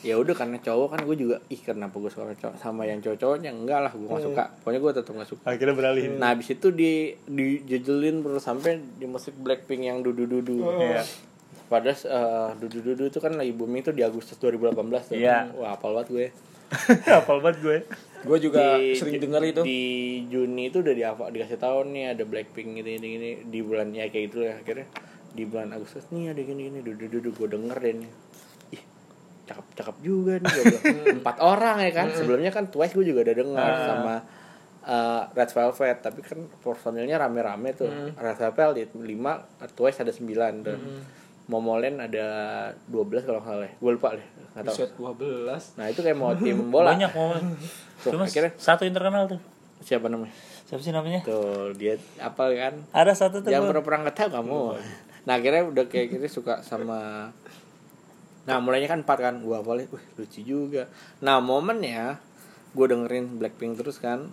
ya udah karena cowok kan gue juga ih kenapa gue suka cowok sama yang cowok-cowoknya enggak lah gue gak suka pokoknya gue tetap gak suka Akhirnya beralih. Nah habis itu di dijejelin terus sampai di musik Blackpink yang dudu dudu. Iya. Padahal eh, dudu dudu itu kan lagi booming tuh di Agustus 2018 tuh. Iya. Wah apal banget gue. Hafal banget gue. Gue juga Di- sering denger itu. Di Juni itu udah di dikasih tahu nih ada Blackpink gini gini gini di bulan ya kayak gitu ya akhirnya di bulan Agustus nih ada gini gini dudu dudu gue denger deh nih. Ih cakep cakep juga nih gue empat orang ya kan? Sebelumnya kan Twice gue juga udah dengar Ah. sama uh, Red Velvet. Tapi kan personilnya rame-rame tuh. Red Velvet di 5 Twice ada 9 tuh. Momoland ada 12 kalau nggak salah gue lupa deh nggak tahu. Buset 12. nah itu kayak mau tim bola. Banyak momen. Tuh, Cuma akhirnya. satu yang terkenal tuh. siapa namanya? Siapa sih namanya? tuh dia apa kan? Ada satu tuh. yang gua. pernah nggak tahu kamu nah akhirnya udah kayak gitu suka sama nah mulainya kan empat kan gua boleh wih lucu juga. Nah momennya gue dengerin Blackpink terus kan.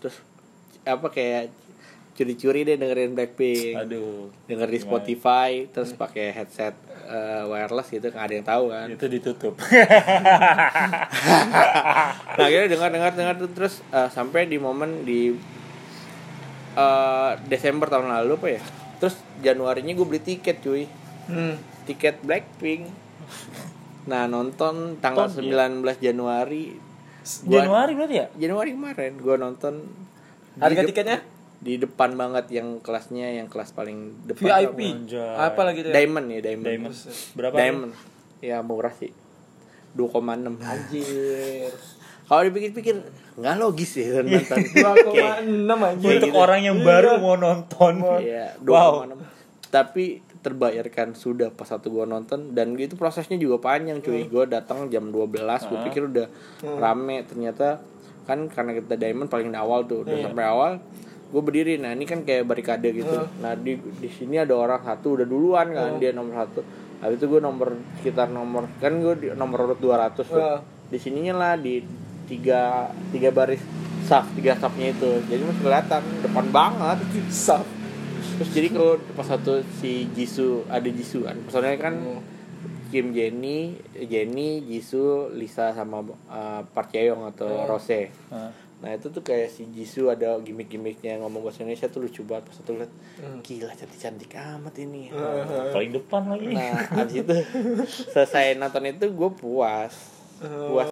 Terus apa kayak curi-curi deh dengerin Blackpink. Aduh. denger di Spotify terus pakai headset eh, wireless gitu nggak ada yang tahu kan. Itu ditutup. nah akhirnya dengar dengar terus eh, sampai di momen di eh, Desember tahun lalu apa ya? Terus Januarinya gue beli tiket cuy. Hmm. tiket Blackpink nah nonton tanggal iya. 19 Januari Gua- Januari berarti ya? Januari kemarin gue nonton di Harga dep- tiketnya? di depan banget yang kelasnya yang kelas paling depan VIP. Apa lagi tuh? ya? Diamond ya Diamond Diamond. Berapa? Diamond ya murah sih 2,6 Anjir. kalau dipikir-pikir nggak logis ya nonton 2,6 anjir. Untuk gitu. orang yang baru mau nonton. Iya, Wow. 2,6. Tapi terbayarkan sudah pas satu gua nonton dan itu prosesnya juga panjang cuy. Gua datang jam 12, gua pikir udah rame. Ternyata kan karena kita diamond paling awal tuh, udah sampai awal gue berdiri. Nah ini kan kayak barikade gitu. Nah di di sini ada orang satu udah duluan kan dia nomor satu. Habis itu gue nomor sekitar nomor kan gue nomor urut 200 tuh. Di sininya lah di tiga tiga baris saf tiga safnya itu. Jadi masih kelihatan depan banget. Saf. Terus jadi kalau pas satu si Jisoo ada Jisoo kan? Personelnya kan Kim Jenny Jenny Jisoo Lisa sama uh, Park Jae-young atau Rose. Ah. Nah itu tuh kayak si Jisoo ada gimmick-gimmicknya ngomong bahasa Indonesia tuh lucu banget pas aku lihat gila cantik-cantik amat ini. paling depan lagi. Nah abis itu selesai nonton itu gue puas. Puas